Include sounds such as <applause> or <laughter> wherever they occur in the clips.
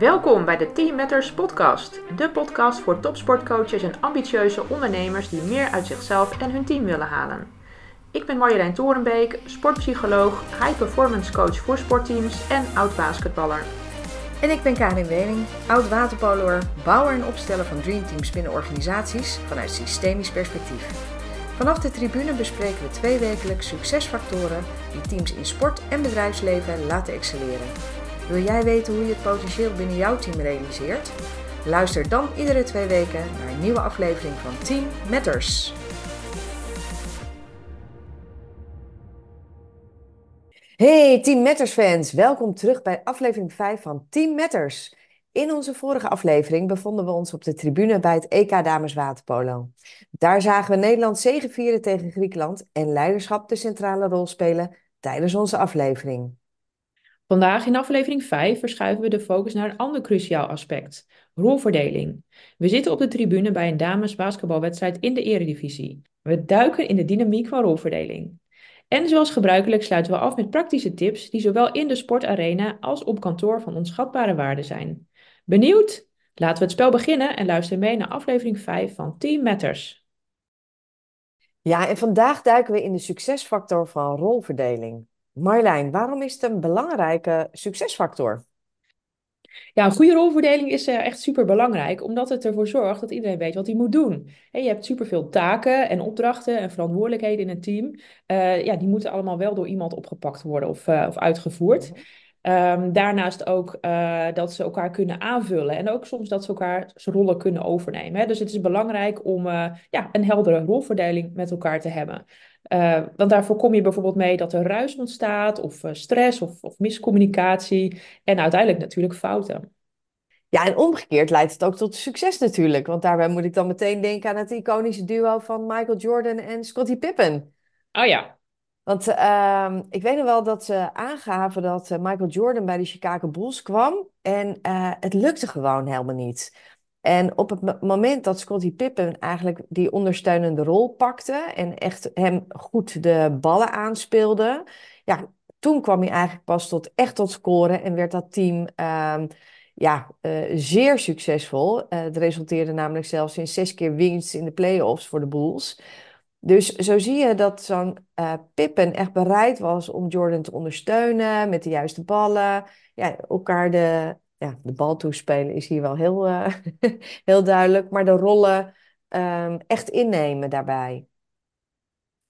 Welkom bij de Team Matters podcast, de podcast voor topsportcoaches en ambitieuze ondernemers die meer uit zichzelf en hun team willen halen. Ik ben Marjolein Torenbeek, sportpsycholoog, high performance coach voor sportteams en oud basketballer. En ik ben Karin Wening, oud waterpoloer, bouwer en opsteller van dreamteams binnen organisaties vanuit systemisch perspectief. Vanaf de tribune bespreken we twee wekelijks succesfactoren die teams in sport en bedrijfsleven laten excelleren. Wil jij weten hoe je het potentieel binnen jouw team realiseert? Luister dan iedere twee weken naar een nieuwe aflevering van Team Matters. Hey Team Matters fans, welkom terug bij aflevering 5 van Team Matters. In onze vorige aflevering bevonden we ons op de tribune bij het EK Dames Waterpolo. Daar zagen we Nederland zegevieren tegen Griekenland en leiderschap de centrale rol spelen tijdens onze aflevering. Vandaag in aflevering 5 verschuiven we de focus naar een ander cruciaal aspect: rolverdeling. We zitten op de tribune bij een dames basketbalwedstrijd in de Eredivisie. We duiken in de dynamiek van rolverdeling. En zoals gebruikelijk sluiten we af met praktische tips die zowel in de sportarena als op kantoor van onschatbare waarde zijn. Benieuwd? Laten we het spel beginnen en luister mee naar aflevering 5 van Team Matters. Ja, en vandaag duiken we in de succesfactor van rolverdeling. Marjolein, waarom is het een belangrijke succesfactor? Ja, een goede rolverdeling is uh, echt super belangrijk, omdat het ervoor zorgt dat iedereen weet wat hij moet doen. je hebt superveel taken en opdrachten en verantwoordelijkheden in een team. Uh, ja, die moeten allemaal wel door iemand opgepakt worden of, uh, of uitgevoerd. Mhm. Um, daarnaast ook dat ze elkaar kunnen aanvullen en ook soms dat ze elkaar rollen kunnen overnemen. Hè. Dus het is belangrijk om ja, een heldere rolverdeling met elkaar te hebben. Uh, want daar voorkom je bijvoorbeeld mee dat er ruis ontstaat, of uh, stress, of, of, miscommunicatie, en uiteindelijk natuurlijk fouten. Ja, en omgekeerd leidt het ook tot succes natuurlijk. Want daarbij moet ik dan meteen denken aan het iconische duo van Michael Jordan en Scottie Pippen. Oh ja. Want uh, ik weet nog wel dat ze aangaven dat eh, Michael Jordan bij de Chicago Bulls kwam. En het lukte gewoon helemaal niet. En op het moment dat Scottie Pippen eigenlijk die ondersteunende rol pakte en echt hem goed de ballen aanspeelde, ja, toen kwam hij eigenlijk pas tot echt tot scoren en werd dat team uh, ja, uh, zeer succesvol. Uh, het resulteerde namelijk zelfs in zes keer winst in de playoffs voor de Bulls. Dus zo zie je dat zo'n uh, Pippen echt bereid was om Jordan te ondersteunen met de juiste ballen. Ja, elkaar de, ja, de bal toespelen is hier wel heel, uh, <laughs> heel duidelijk. Maar de rollen um, echt innemen daarbij.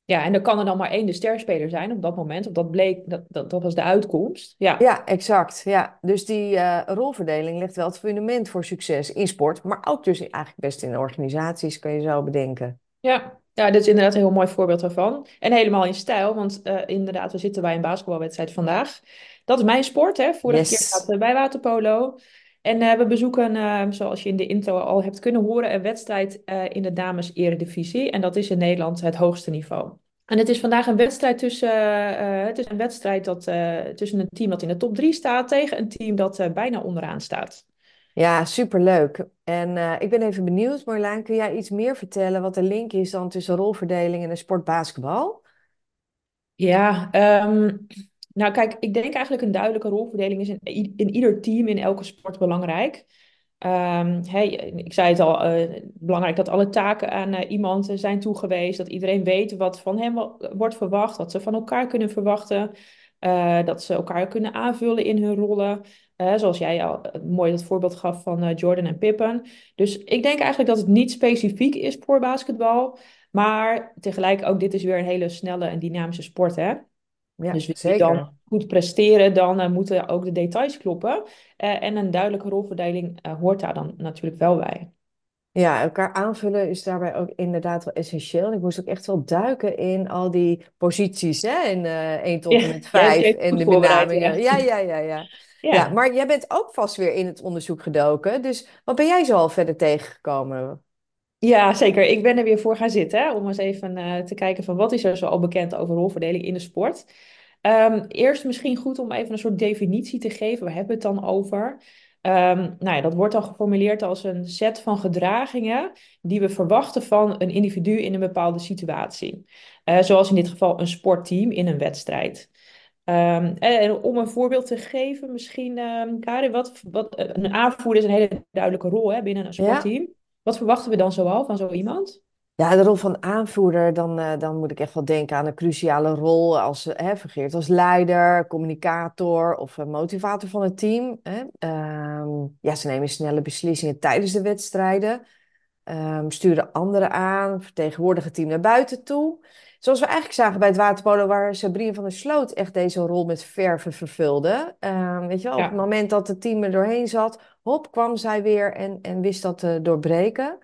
Ja, en dan kan er dan maar één de sterspeler zijn op dat moment. Of dat bleek, dat, dat, dat was de uitkomst. Ja, ja exact. Ja. Dus die uh, rolverdeling legt wel het fundament voor succes in sport. Maar ook dus eigenlijk best in organisaties, kan je zo bedenken. Ja, ja, dit is inderdaad een heel mooi voorbeeld daarvan. En helemaal in stijl, want uh, inderdaad, we zitten bij een basketbalwedstrijd vandaag. Dat is mijn sport, hè. Vorige keer zaten we bij waterpolo. En uh, we bezoeken, uh, zoals je in de intro al hebt kunnen horen, een wedstrijd in de dames eredivisie. En dat is in Nederland het hoogste niveau. En het is vandaag een wedstrijd tussen, het is een wedstrijd dat, tussen een team dat in de top 3 staat tegen een team dat bijna onderaan staat. Ja, superleuk. En ik ben even benieuwd, Marlijn, kun jij iets meer vertellen wat de link is dan tussen rolverdeling en de sport basketbal? Ja, um, nou kijk, ik denk eigenlijk een duidelijke rolverdeling is in, in ieder team in elke sport belangrijk. Um, hey, ik zei het al, uh, belangrijk dat alle taken aan uh, iemand zijn toegewezen. Dat iedereen weet wat van hem wordt verwacht. Dat ze van elkaar kunnen verwachten. Dat ze elkaar kunnen aanvullen in hun rollen. zoals jij al mooi het voorbeeld gaf van Jordan en Pippen. Dus ik denk eigenlijk dat het niet specifiek is voor basketbal. Maar tegelijk ook, dit is weer een hele snelle en dynamische sport. Hè? Ja, dus als je dan goed presteren, dan uh, moeten ook de details kloppen. Uh, en een duidelijke rolverdeling uh, hoort daar dan natuurlijk wel bij. Ja, elkaar aanvullen is daarbij ook inderdaad wel essentieel. Ik moest ook echt wel duiken in al die posities, hè? In 1 tot en met 5 ja, en de benamingen. Ja. ja, ja, <laughs> ja, ja. maar jij bent ook vast weer in het onderzoek gedoken. Dus wat ben jij zo al verder tegengekomen? Ja, zeker. Ik ben er weer voor gaan zitten hè, om eens even uh, te kijken van wat is er zo al bekend over rolverdeling in de sport. Um, eerst misschien goed om even een soort definitie te geven. Waar hebben we het dan over? Um, nou ja, dat wordt dan geformuleerd als een set van gedragingen die we verwachten van een individu in een bepaalde situatie. Uh, zoals in dit geval een sportteam in een wedstrijd. Ehm, en om een voorbeeld te geven, misschien, um, Karin, wat, wat, een aanvoerder is een hele duidelijke rol hè, binnen een Ja? Wat verwachten we dan zoal van zo iemand? Ja, de rol van aanvoerder, dan, eh, dan moet ik echt wel denken aan een cruciale rol als, eh, hè, als leider, communicator of eh, motivator van het team. Hè. Ehm, ja, ze nemen snelle beslissingen tijdens de wedstrijden, ehm, sturen anderen aan, vertegenwoordigen het team naar buiten toe. Zoals we eigenlijk zagen bij het waterpolo, waar Sabrina van der Sloot echt deze rol met verven vervulde. Ehm, weet je wel, op het moment dat het team er doorheen zat, hop, kwam zij weer en, en wist dat te doorbreken.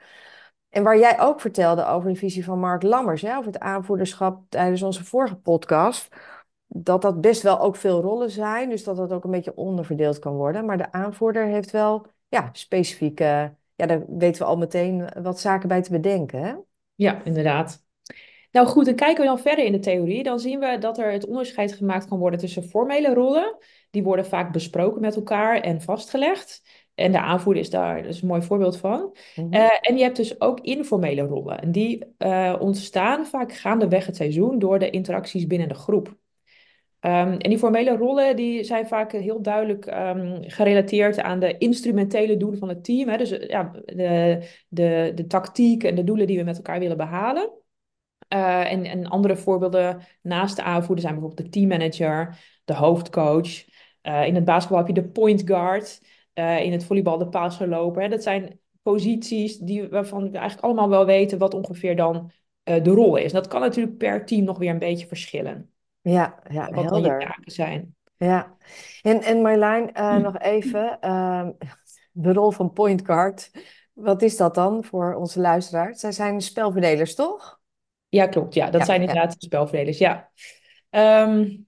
En waar jij ook vertelde over de visie van Mark Lammers, hè, over het aanvoerderschap tijdens onze vorige podcast, dat dat best wel ook veel rollen zijn, dus dat dat ook een beetje onderverdeeld kan worden. Maar de aanvoerder heeft wel ja, specifieke, ja, daar weten we al meteen wat zaken bij te bedenken. Hè? ja, inderdaad. Nou goed, dan kijken we dan verder in de theorie. Dan zien we dat er het onderscheid gemaakt kan worden tussen formele rollen. Die worden vaak besproken met elkaar en vastgelegd. En de aanvoerder is daar dus een mooi voorbeeld van. Mhm. Eh, en je hebt dus ook informele rollen. En die eh, ontstaan vaak gaandeweg het seizoen door de interacties binnen de groep. Ehm, en die formele rollen die zijn vaak heel duidelijk ehm, gerelateerd aan de instrumentele doelen van het team. Hè? Dus eh, ja, de, de, de tactiek en de doelen die we met elkaar willen behalen. Uh, en, en andere voorbeelden naast de aanvoerder zijn bijvoorbeeld de teammanager, de hoofdcoach. In het basketbal heb je de point guard. Uh, in het volleybal de paasverloper. Hè. Dat zijn posities die, waarvan we eigenlijk allemaal wel weten wat ongeveer dan de rol is. En dat kan natuurlijk per team nog weer een beetje verschillen. Ja, ja, Wat dan je helder. taken zijn. Ja, en, en Marlijn, eh, Hm. nog even, ehm, de rol van point guard. Wat is dat dan voor onze luisteraars? Zij zijn spelverdelers, toch? Ja, klopt. Ja, dat Ja, zijn ja. inderdaad de spelverdelers. Ja. Um,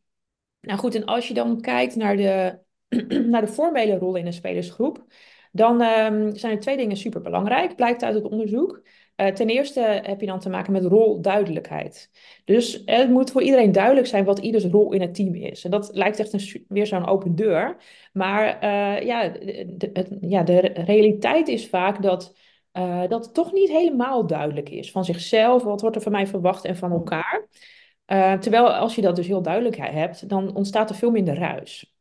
Nou goed, en als je dan kijkt naar de, <clears throat> naar de formele rol in een spelersgroep, dan um, zijn er twee dingen super belangrijk, blijkt uit het onderzoek. Uh, ten eerste heb je dan te maken met rolduidelijkheid. Dus het moet voor iedereen duidelijk zijn wat ieders rol in het team is. En dat lijkt echt een, weer zo'n open deur. Maar uh, ja, de, het, ja, de realiteit is vaak dat, uh, dat het toch niet helemaal duidelijk is van zichzelf. Wat wordt er van mij verwacht en van elkaar? Terwijl als je dat dus heel duidelijk hebt, dan ontstaat er veel minder ruis.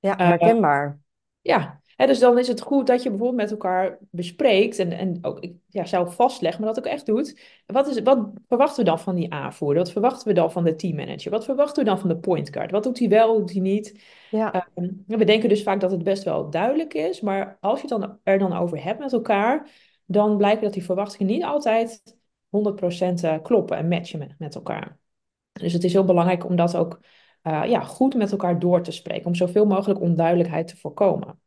Ja, Uh, herkenbaar. ja, dus dan is het goed dat je bijvoorbeeld met elkaar bespreekt en, en ook ja, zelf vastlegt, maar dat ook echt doet. Wat, is, wat verwachten we dan van die aanvoerder? Wat verwachten we dan van de teammanager? Wat verwachten we dan van de point guard? Wat doet hij wel, doet hij niet? Ja, Uh, we denken dus vaak dat het best wel duidelijk is, maar als je het dan, er dan over hebt met elkaar, dan blijkt dat die verwachtingen niet altijd 100% kloppen en matchen met, met elkaar. Dus het is heel belangrijk om dat ook uh, ja, goed met elkaar door te spreken, om zoveel mogelijk onduidelijkheid te voorkomen.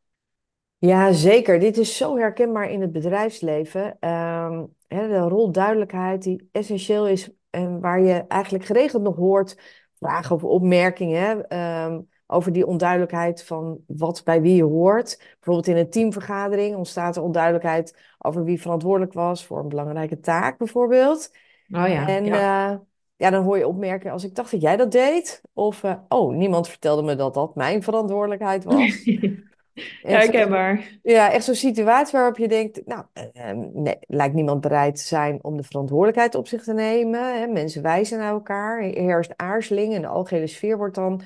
ja, zeker. Dit is zo herkenbaar in het bedrijfsleven. Ehm, de rolduidelijkheid die essentieel is en waar je eigenlijk geregeld nog hoort vragen of opmerkingen ehm, over die onduidelijkheid van wat bij wie hoort. Bijvoorbeeld in een teamvergadering ontstaat er onduidelijkheid over wie verantwoordelijk was voor een belangrijke taak, bijvoorbeeld. Oh ja, En ja. uh, ja, dan hoor je opmerken als ik dacht dat jij dat deed. Of, uh, oh, niemand vertelde me dat dat mijn verantwoordelijkheid <laughs> was. ja, herkenbaar. ja, echt zo'n situatie waarop je denkt, nou, uh, nee, lijkt niemand bereid te zijn om de verantwoordelijkheid op zich te nemen. Hè? Mensen wijzen naar elkaar, er heerst aarzeling en de algehele sfeer wordt dan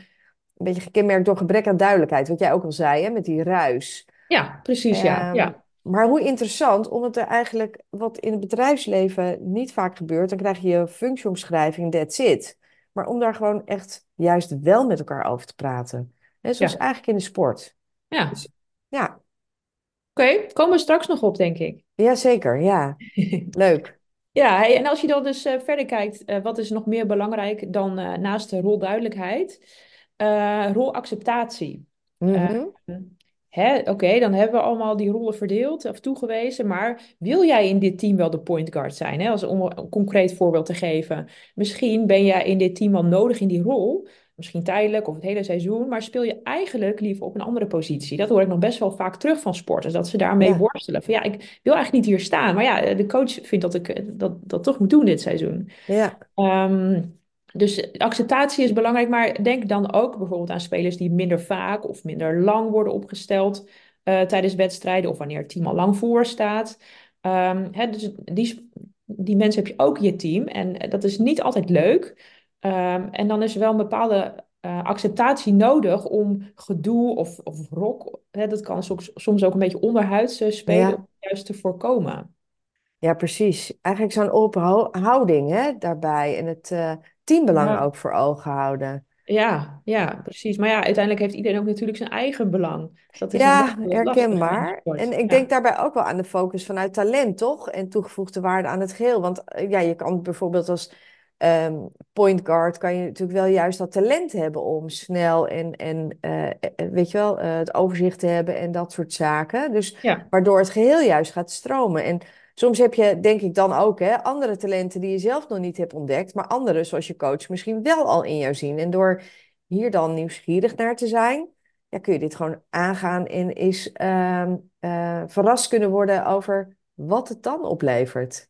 een beetje gekenmerkt door gebrek aan duidelijkheid. Wat jij ook al zei, hè, met die ruis. Ja, precies, ja. Ja. Maar hoe interessant, omdat er eigenlijk wat in het bedrijfsleven niet vaak gebeurt, dan krijg je je functieomschrijving, that's it. Maar om daar gewoon echt juist wel met elkaar over te praten. Hè, zoals Ja. eigenlijk in de sport. ja. Dus, ja, Oké, komen we straks nog op, denk ik. ja, zeker. Ja, <laughs> leuk. Ja, hey, en als je dan dus uh, verder kijkt, uh, wat is nog meer belangrijk dan uh, naast de rolduidelijkheid? rolacceptatie. Mm Oké, okay, dan hebben we allemaal die rollen verdeeld of toegewezen. Maar wil jij in dit team wel de point guard zijn? Hè? Als om een concreet voorbeeld te geven. Misschien ben jij in dit team wel nodig in die rol. Misschien tijdelijk of het hele seizoen. Maar speel je eigenlijk liever op een andere positie. Dat hoor ik nog best wel vaak terug van sporters. Dat ze daarmee Ja. worstelen. Van ja, ik wil eigenlijk niet hier staan. Maar ja, de coach vindt dat ik dat, dat toch moet doen dit seizoen. Ja, Um, dus acceptatie is belangrijk, maar denk dan ook bijvoorbeeld aan spelers die minder vaak of minder lang worden opgesteld uh, tijdens wedstrijden of wanneer het team al lang voor staat. Um, hè, dus die, die mensen heb je ook in je team en dat is niet altijd leuk. Um, en dan is er wel een bepaalde eh, acceptatie nodig om gedoe of, of rok, hè, dat kan soms, soms ook een beetje onderhuids eh, spelen, Ja, juist te voorkomen. ja, precies. Eigenlijk zo'n open hou- houding hè, daarbij en het eh, teambelang Ja. ook voor ogen houden. Ja, ja, precies. Maar ja, uiteindelijk heeft iedereen ook natuurlijk zijn eigen belang. Dat is Ja, herkenbaar. En ik denk daarbij ook wel aan de focus vanuit talent, toch? En toegevoegde waarde aan het geheel. Want eh, ja, je kan bijvoorbeeld als ehm, point guard kan je natuurlijk wel juist dat talent hebben om snel en, en eh, eh, weet je wel, het overzicht te hebben en dat soort zaken. Dus ja, waardoor het geheel juist gaat stromen. En soms heb je, denk ik dan ook, hè, andere talenten die je zelf nog niet hebt ontdekt, maar andere, zoals je coach, misschien wel al in jou zien. En door hier dan nieuwsgierig naar te zijn ja, kun je dit gewoon aangaan en is ehm, eh, verrast kunnen worden over wat het dan oplevert.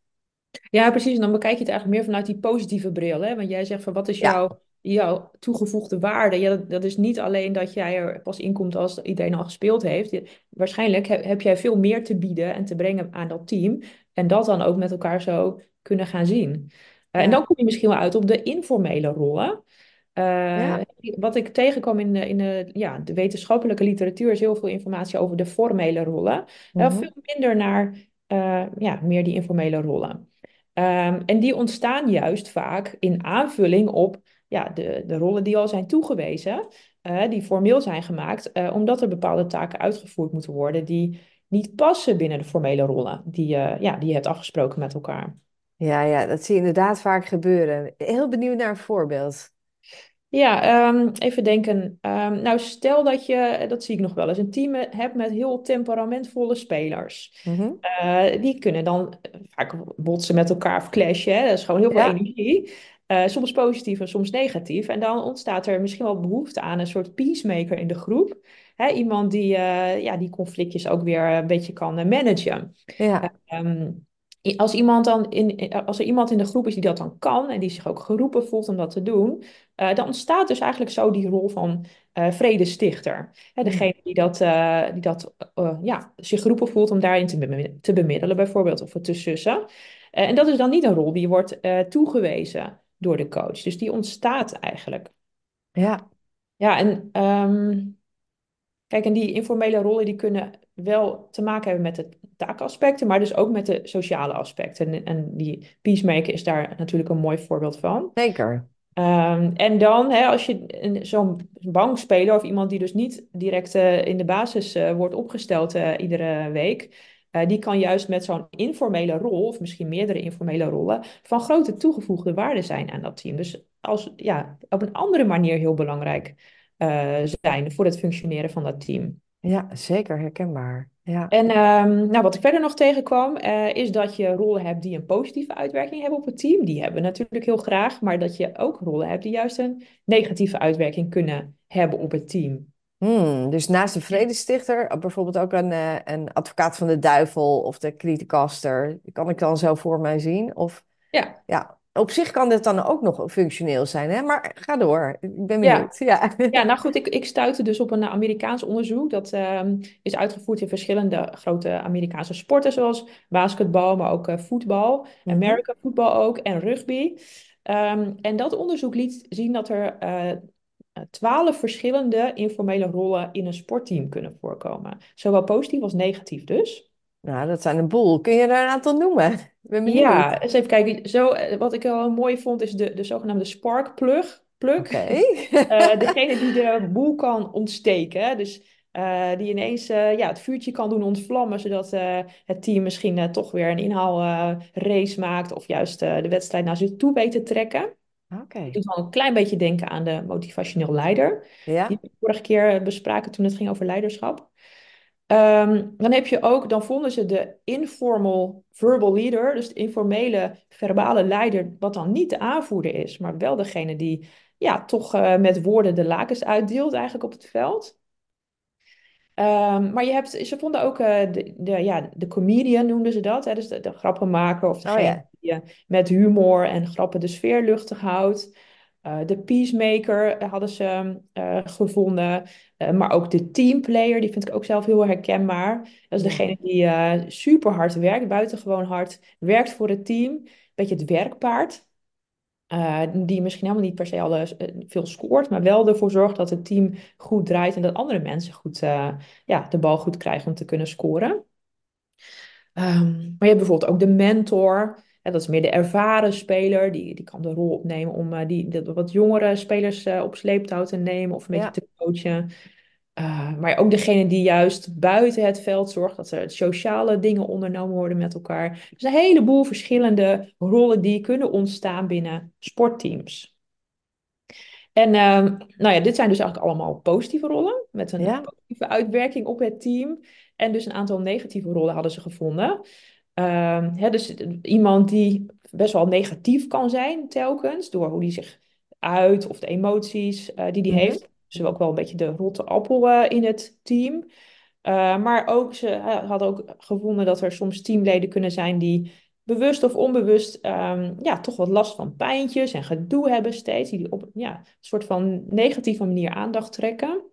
Ja, precies. En dan bekijk je het eigenlijk meer vanuit die positieve bril. Hè? Want jij zegt van wat is Ja, jouw, jouw toegevoegde waarde? Ja, dat, dat is niet alleen dat jij er pas inkomt als iedereen al gespeeld heeft. Je- waarschijnlijk heb, heb jij veel meer te bieden en te brengen aan dat team. En dat dan ook met elkaar zo kunnen gaan zien. Eh, en dan kom je misschien wel uit op de informele rollen. Eh, ja. wat ik tegenkwam in, de, in de, ja, de wetenschappelijke literatuur is heel veel informatie over de formele rollen. Mhm, veel minder naar ja, meer die informele rollen. Ehm, en die ontstaan juist vaak in aanvulling op ja, de, de rollen die al zijn toegewezen, eh, die formeel zijn gemaakt, eh, omdat er bepaalde taken uitgevoerd moeten worden die niet passen binnen de formele rollen die, eh, ja, die je hebt afgesproken met elkaar. Ja, ja, dat zie je inderdaad vaak gebeuren. Heel benieuwd naar een voorbeeld. Ja, ehm, even denken. Ehm, nou, stel dat je, dat zie ik nog wel eens, een team hebt met heel temperamentvolle spelers. Mhm, die kunnen dan vaak botsen met elkaar of clashen. Hè? Dat is gewoon heel veel Ja, energie. Eh, soms positief en soms negatief. En dan ontstaat er misschien wel behoefte aan een soort peacemaker in de groep. Hè? Iemand die, eh, ja, die conflictjes ook weer een beetje kan eh, managen. ja, Ehm, als iemand dan in, als er iemand in de groep is die dat dan kan en die zich ook geroepen voelt om dat te doen, dan ontstaat dus eigenlijk zo die rol van vredestichter. Hè, degene die dat, die dat ja, zich geroepen voelt om daarin te, te bemiddelen, bijvoorbeeld, of het te sussen. En dat is dan niet een rol die wordt toegewezen door de coach. Dus die ontstaat eigenlijk. ja, Ja, en ehm, Kijk, en die informele rollen die kunnen wel te maken hebben met de taakaspecten, maar dus ook met de sociale aspecten. En, en die peacemaker is daar natuurlijk een mooi voorbeeld van. zeker. Ehm, en dan, hè, als je een- zo'n bankspeler of iemand die dus niet direct eh, in de basis eh, wordt opgesteld eh, iedere week, eh, die kan juist met zo'n informele rol, of misschien meerdere informele rollen, van grote toegevoegde waarde zijn aan dat team. Dus als, ja, op een andere manier heel belangrijk eh, zijn voor het functioneren van dat team. Ja, zeker herkenbaar. Ja. En ehm, nou, wat ik verder nog tegenkwam, eh, is dat je rollen hebt die een positieve uitwerking hebben op het team. Die hebben we natuurlijk heel graag, maar dat je ook rollen hebt die juist een negatieve uitwerking kunnen hebben op het team. Hmm, dus naast de vredestichter, bijvoorbeeld ook een, eh, een advocaat van de duivel of de criticaster, kan ik dan zo voor mij zien? Of Ja, ja, op zich kan dit dan ook nog functioneel zijn, hè? Maar ga door, ik ben ja. benieuwd. Ja. Ja, nou goed, <laughs> ik, ik stuitte dus op een Amerikaans onderzoek. Dat ehm, is uitgevoerd in verschillende grote Amerikaanse sporten, zoals basketbal, maar ook eh, voetbal, Mhm. American voetbal ook en rugby. Ehm, en dat onderzoek liet zien dat er eh, twaalf verschillende informele rollen in een sportteam kunnen voorkomen. Zowel positief als negatief dus. Nou, dat zijn een boel. Kun je er een aantal noemen? Ben. Ja, eens even kijken. Zo, eh, wat ik wel mooi vond, is de, de zogenaamde spark plug. plug. <laughs> Eh, degene die de boel kan ontsteken. Dus eh, die ineens eh, ja, het vuurtje kan doen ontvlammen, zodat eh, het team misschien eh, toch weer een inhaalrace maakt of juist eh, de wedstrijd naar zich toe weet te trekken. Het Oké. doet wel een klein beetje denken aan de motivationeel leider, die Ja. we vorige keer bespraken toen het ging over leiderschap. Ehm, dan heb je ook, dan vonden ze de informal verbal leader, dus de informele verbale leider, wat dan niet de aanvoerder is, maar wel degene die ja, toch eh, met woorden de lakens uitdeelt eigenlijk op het veld. Ehm, maar je hebt, ze vonden ook eh, de, de, ja, de comedian noemden ze dat, hè, dus de, de grappenmaker of Oh degene ja. Die eh, met humor en grappen de sfeer luchtig houdt. Eh, de peacemaker hadden ze eh, gevonden, Eh, maar ook de teamplayer, die vind ik ook zelf heel herkenbaar. Dat is degene die eh, super hard werkt, buitengewoon hard, werkt voor het team, beetje het werkpaard. Die misschien helemaal niet per se al veel scoort, maar wel ervoor zorgt dat het team goed draait en dat andere mensen goed, ja, de bal goed krijgen om te kunnen scoren. Um, maar je hebt bijvoorbeeld ook de mentor. Dat is meer de ervaren speler. Die, die kan de rol opnemen om die, de wat jongere spelers op sleeptouw te nemen of een beetje Ja, te coachen. maar ook degene die juist buiten het veld zorgt dat er sociale dingen ondernomen worden met elkaar. Dus een heleboel verschillende rollen die kunnen ontstaan binnen sportteams. En ehm, nou ja, dit zijn dus eigenlijk allemaal positieve rollen met een ja, positieve uitwerking op het team. En dus een aantal negatieve rollen hadden ze gevonden. Ehm, hè, dus iemand die best wel negatief kan zijn telkens, door hoe die zich uit of de emoties uh, die die mhm. heeft. Dus ook wel een beetje de rotte appel uh, in het team. Uh, maar ook, ze hadden ook gevonden dat er soms teamleden kunnen zijn die bewust of onbewust um, ja, toch wat last van pijntjes en gedoe hebben steeds. Die op ja, een soort van negatieve manier aandacht trekken.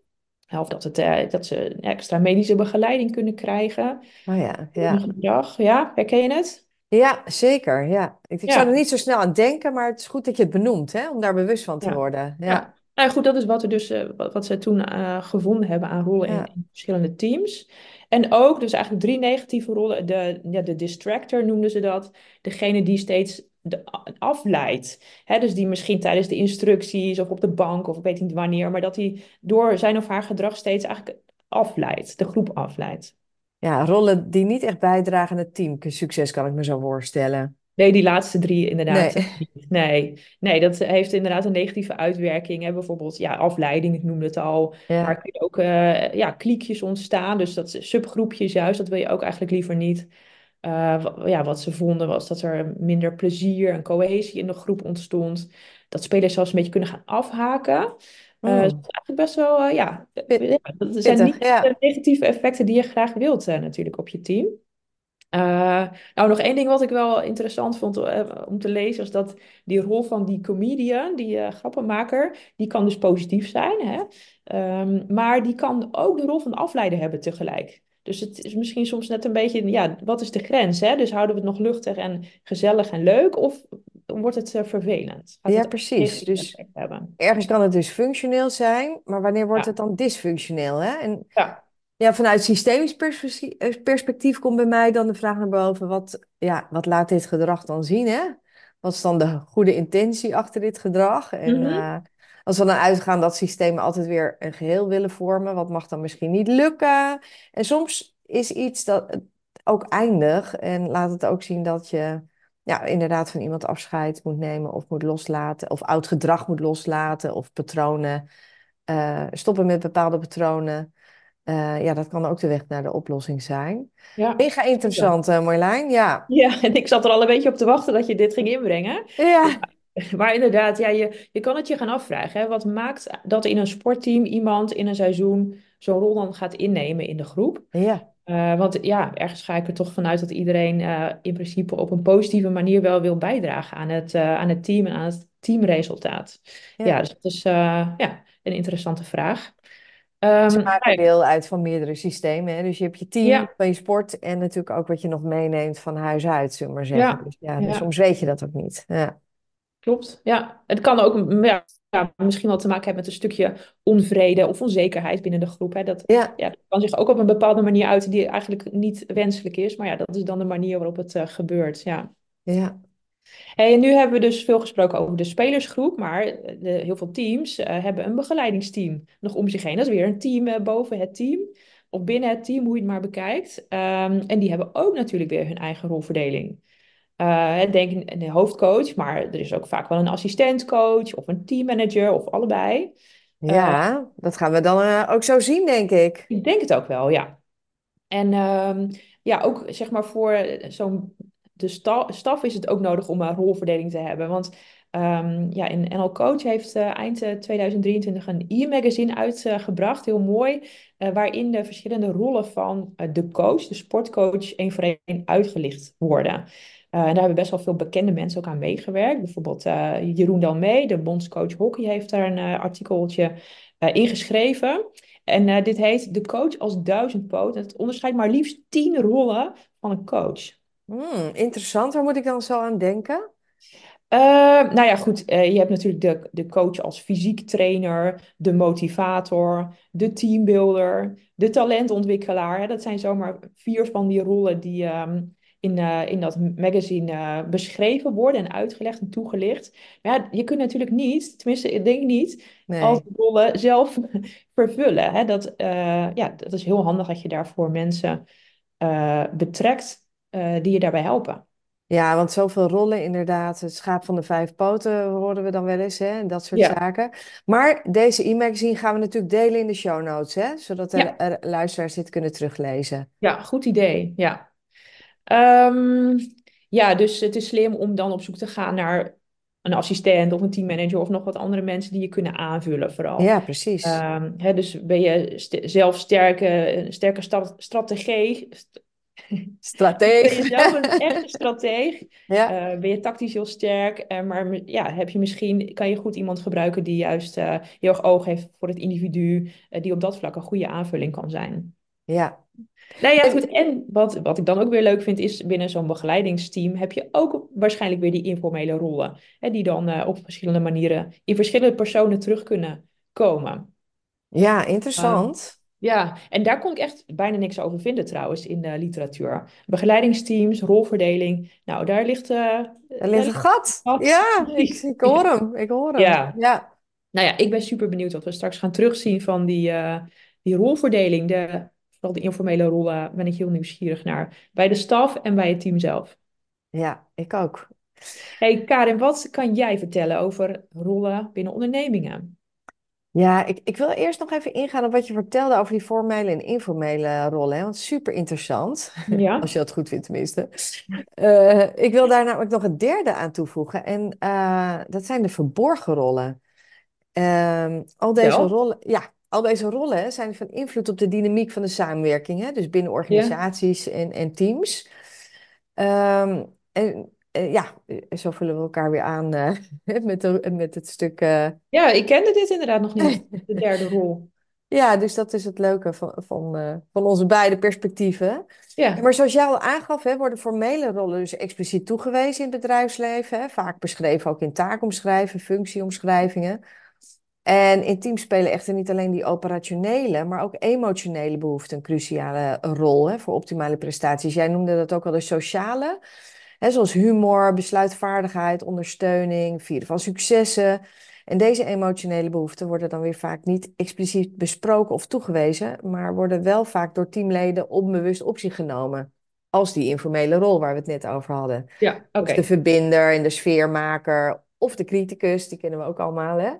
Of dat, het, uh, dat ze extra medische begeleiding kunnen krijgen. Oh ja, ja. gedrag, ja, herken je het? Ja, zeker. Ja. Ik, ik zou er niet zo snel aan denken, maar het is goed dat je het benoemt, hè, om daar bewust van te ja. worden. Ja, Ja, nou goed, dat is wat, er dus, eh, wat, wat ze toen eh, gevonden hebben aan rollen in verschillende teams. En ook, dus eigenlijk drie negatieve rollen. De, ja, de distractor noemden ze dat. Degene die steeds de, afleidt. Hè, dus die misschien tijdens de instructies of op de bank of ik weet niet wanneer, maar dat hij door zijn of haar gedrag steeds eigenlijk afleidt, de groep afleidt. ja, rollen die niet echt bijdragen aan het teamsucces, kan ik me zo voorstellen. Nee, die laatste drie inderdaad. Nee. <laughs> Nee, nee, dat heeft inderdaad een negatieve uitwerking. Hè? Bijvoorbeeld, ja, afleiding, ik noemde het al. Maar er kunnen ook eh, ja, kliekjes ontstaan. Dus dat subgroepjes juist, dat wil je ook eigenlijk liever niet. Eh, ja, wat ze vonden was dat er minder plezier en cohesie in de groep ontstond. Dat spelers zelfs een beetje kunnen gaan afhaken. Eh, dus dat Hmm, is eigenlijk best wel, eh, ja, dat zijn niet de negatieve effecten die je graag wilt natuurlijk op je team. Uh, nou, nog één ding wat ik wel interessant vond uh, om te lezen, was dat die rol van die comedian, die uh, grappenmaker, die kan dus positief zijn, hè? Um, maar die kan ook de rol van afleider hebben tegelijk. Dus het is misschien soms net een beetje, ja, wat is de grens, hè? Dus houden we het nog luchtig en gezellig en leuk, of wordt het vervelend? Gaat Ja, het precies. Dus ergens kan het dus functioneel zijn, maar wanneer wordt het dan dysfunctioneel, hè? En ja. Ja, vanuit systemisch perspectief eh, perspectief komt bij mij dan de vraag naar boven: wat, ja, wat laat dit gedrag dan zien? Hè? Wat is dan de goede intentie achter dit gedrag? En Mhm. eh, als we dan uitgaan dat systemen altijd weer een geheel willen vormen, wat mag dan misschien niet lukken? En soms is iets dat ook eindig en laat het ook zien dat je ja, inderdaad van iemand afscheid moet nemen of moet loslaten, of oud gedrag moet loslaten, of patronen, eh, stoppen met bepaalde patronen. Eh, ja, dat kan ook de weg naar de oplossing zijn. Ja, Mega interessant, uh, Marjolein. Ja. Ja, <laughs> en ik zat er al een beetje op te wachten dat je dit ging inbrengen. Ja. <laughs> Maar inderdaad, ja, je, je kan het je gaan afvragen. Hè? Wat maakt dat in een sportteam iemand in een seizoen zo'n rol dan gaat innemen in de groep? Ja. Eh, want ja, ergens ga ik er toch vanuit dat iedereen eh, in principe op een positieve manier wel wil bijdragen aan het, eh, aan het team en aan het teamresultaat. Ja, Ja. dus dat is ja, een interessante vraag. Ze Ehm, nou maken deel uit van meerdere systemen. Hè? Dus je hebt je team ja, van je sport en natuurlijk ook wat je nog meeneemt van huis uit, zullen we maar zeggen. ja, Dus ja, dus ja. soms weet je dat ook niet. Ja. Klopt, ja. Het kan ook mm, ja, ja, misschien wel te maken hebben met een stukje onvrede of onzekerheid binnen de groep. Hè. Dat, Ja. ja, dat kan zich ook op een bepaalde manier uiten die eigenlijk niet wenselijk is. Maar ja, dat is dan de manier waarop het eh, gebeurt, ja. Ja. En nu hebben we dus veel gesproken over de spelersgroep, maar de, heel veel teams eh, hebben een begeleidingsteam nog om zich heen. Dat is weer een team eh, boven het team, of binnen het team, hoe je het maar bekijkt. Ehm, en die hebben ook natuurlijk weer hun eigen rolverdeling. Uh, denk de hoofdcoach, maar er is ook vaak wel een assistentcoach of een teammanager of allebei. Uh, Ja, dat gaan we dan eh, ook zo zien, denk ik. ik denk het ook wel, ja. En um, ja, ook zeg maar voor zo'n de sta staf is het ook nodig om een rolverdeling te hebben. Want um, ja, in NL Coach heeft eind 2023 een e-magazine uitgebracht, heel mooi, waarin de verschillende rollen van de coach, de sportcoach, één voor één uitgelicht worden. Uh, en daar hebben best wel veel bekende mensen ook aan meegewerkt. Bijvoorbeeld uh, Jeroen Dalmee, de bondscoach hockey, heeft daar een uh, artikeltje ingeschreven. En dit heet De coach als duizendpoot. Het onderscheidt maar liefst tien rollen van een coach. Hmm, interessant, waar moet ik dan zo aan denken? Uh, nou ja, goed. Uh, je hebt natuurlijk de, de coach als fysiek trainer, de motivator, de teambuilder, de talentontwikkelaar. Hè. Dat zijn zomaar vier van die rollen die um, in, uh, in dat magazine beschreven worden en uitgelegd en toegelicht. Maar ja, je kunt natuurlijk niet, tenminste, ik denk niet, nee. al die rollen zelf <laughs> vervullen. Hè. Dat, ja, dat is heel handig dat je daarvoor mensen betrekt die je daarbij helpen. Ja, want zoveel rollen inderdaad. Het schaap van de vijf poten horen we dan wel eens, hè? En dat soort zaken. Maar deze e-magazine gaan we natuurlijk delen in de show notes, hè? Zodat de ja. luisteraars dit kunnen teruglezen. Ja, goed idee, ja. Um, ja, dus het is slim om dan op zoek te gaan naar een assistent of een teammanager of nog wat andere mensen die je kunnen aanvullen vooral. Ja, precies. Um, hè, dus ben je st zelf sterke, sterke strategie, Strateeg. <laughs> Ben je zelf een echte strateeg? Ja. Uh, ben je tactisch heel sterk? Uh, maar ja, heb je misschien, kan je goed iemand gebruiken die juist uh, heel erg oog heeft voor het individu, die op dat vlak een goede aanvulling kan zijn. Ja. Nou ja, goed. En wat, wat ik dan ook weer leuk vind, is binnen zo'n begeleidingsteam heb je ook waarschijnlijk weer die informele rollen. Hè, die dan op verschillende manieren in verschillende personen terug kunnen komen. Ja, interessant. Ja, en daar kon ik echt bijna niks over vinden trouwens in de literatuur. Begeleidingsteams, rolverdeling. Nou, daar ligt... Uh, daar ligt een gat. Ja, ik, ik, hoor hem. Ik hoor hem. Ja. ja. Nou ja, ik ben super benieuwd wat we straks gaan terugzien van die, uh, die rolverdeling. De, vooral de informele rollen ben ik heel nieuwsgierig naar. Bij de staf en bij het team zelf. Ja, ik ook. Hey Karin, wat kan jij vertellen over rollen binnen ondernemingen? Ja, ik, ik wil eerst nog even ingaan op wat je vertelde over die formele en informele rollen. Hè? Want super interessant, ja. <laughs> als je dat goed vindt tenminste. Uh, ik wil daar namelijk nog een derde aan toevoegen. En uh, dat zijn de verborgen rollen. Uh, al deze rollen, ja, al deze rollen zijn van invloed op de dynamiek van de samenwerking. Hè? Dus binnen organisaties ja. en, en teams. Um, en uh, ja, zo vullen we elkaar weer aan uh, <laughs> met, de, met het stuk. Uh... Ja, ik kende dit inderdaad nog niet, <laughs> de derde rol. Ja, dus dat is het leuke van, van, van onze beide perspectieven. Ja. Maar zoals jij al aangaf, hè, worden formele rollen dus expliciet toegewezen in het bedrijfsleven. Hè, vaak beschreven ook in taakomschrijven, functieomschrijvingen. En in teams spelen echter niet alleen die operationele, maar ook emotionele behoeften een cruciale rol hè, voor optimale prestaties. Jij noemde dat ook al de sociale zoals humor, besluitvaardigheid, ondersteuning, vieren van successen. En deze emotionele behoeften worden dan weer vaak niet expliciet besproken of toegewezen, maar worden wel vaak door teamleden onbewust op zich genomen. Als die informele rol waar we het net over hadden. Ja. Of de verbinder en de sfeermaker, of de criticus, die kennen we ook allemaal, hè?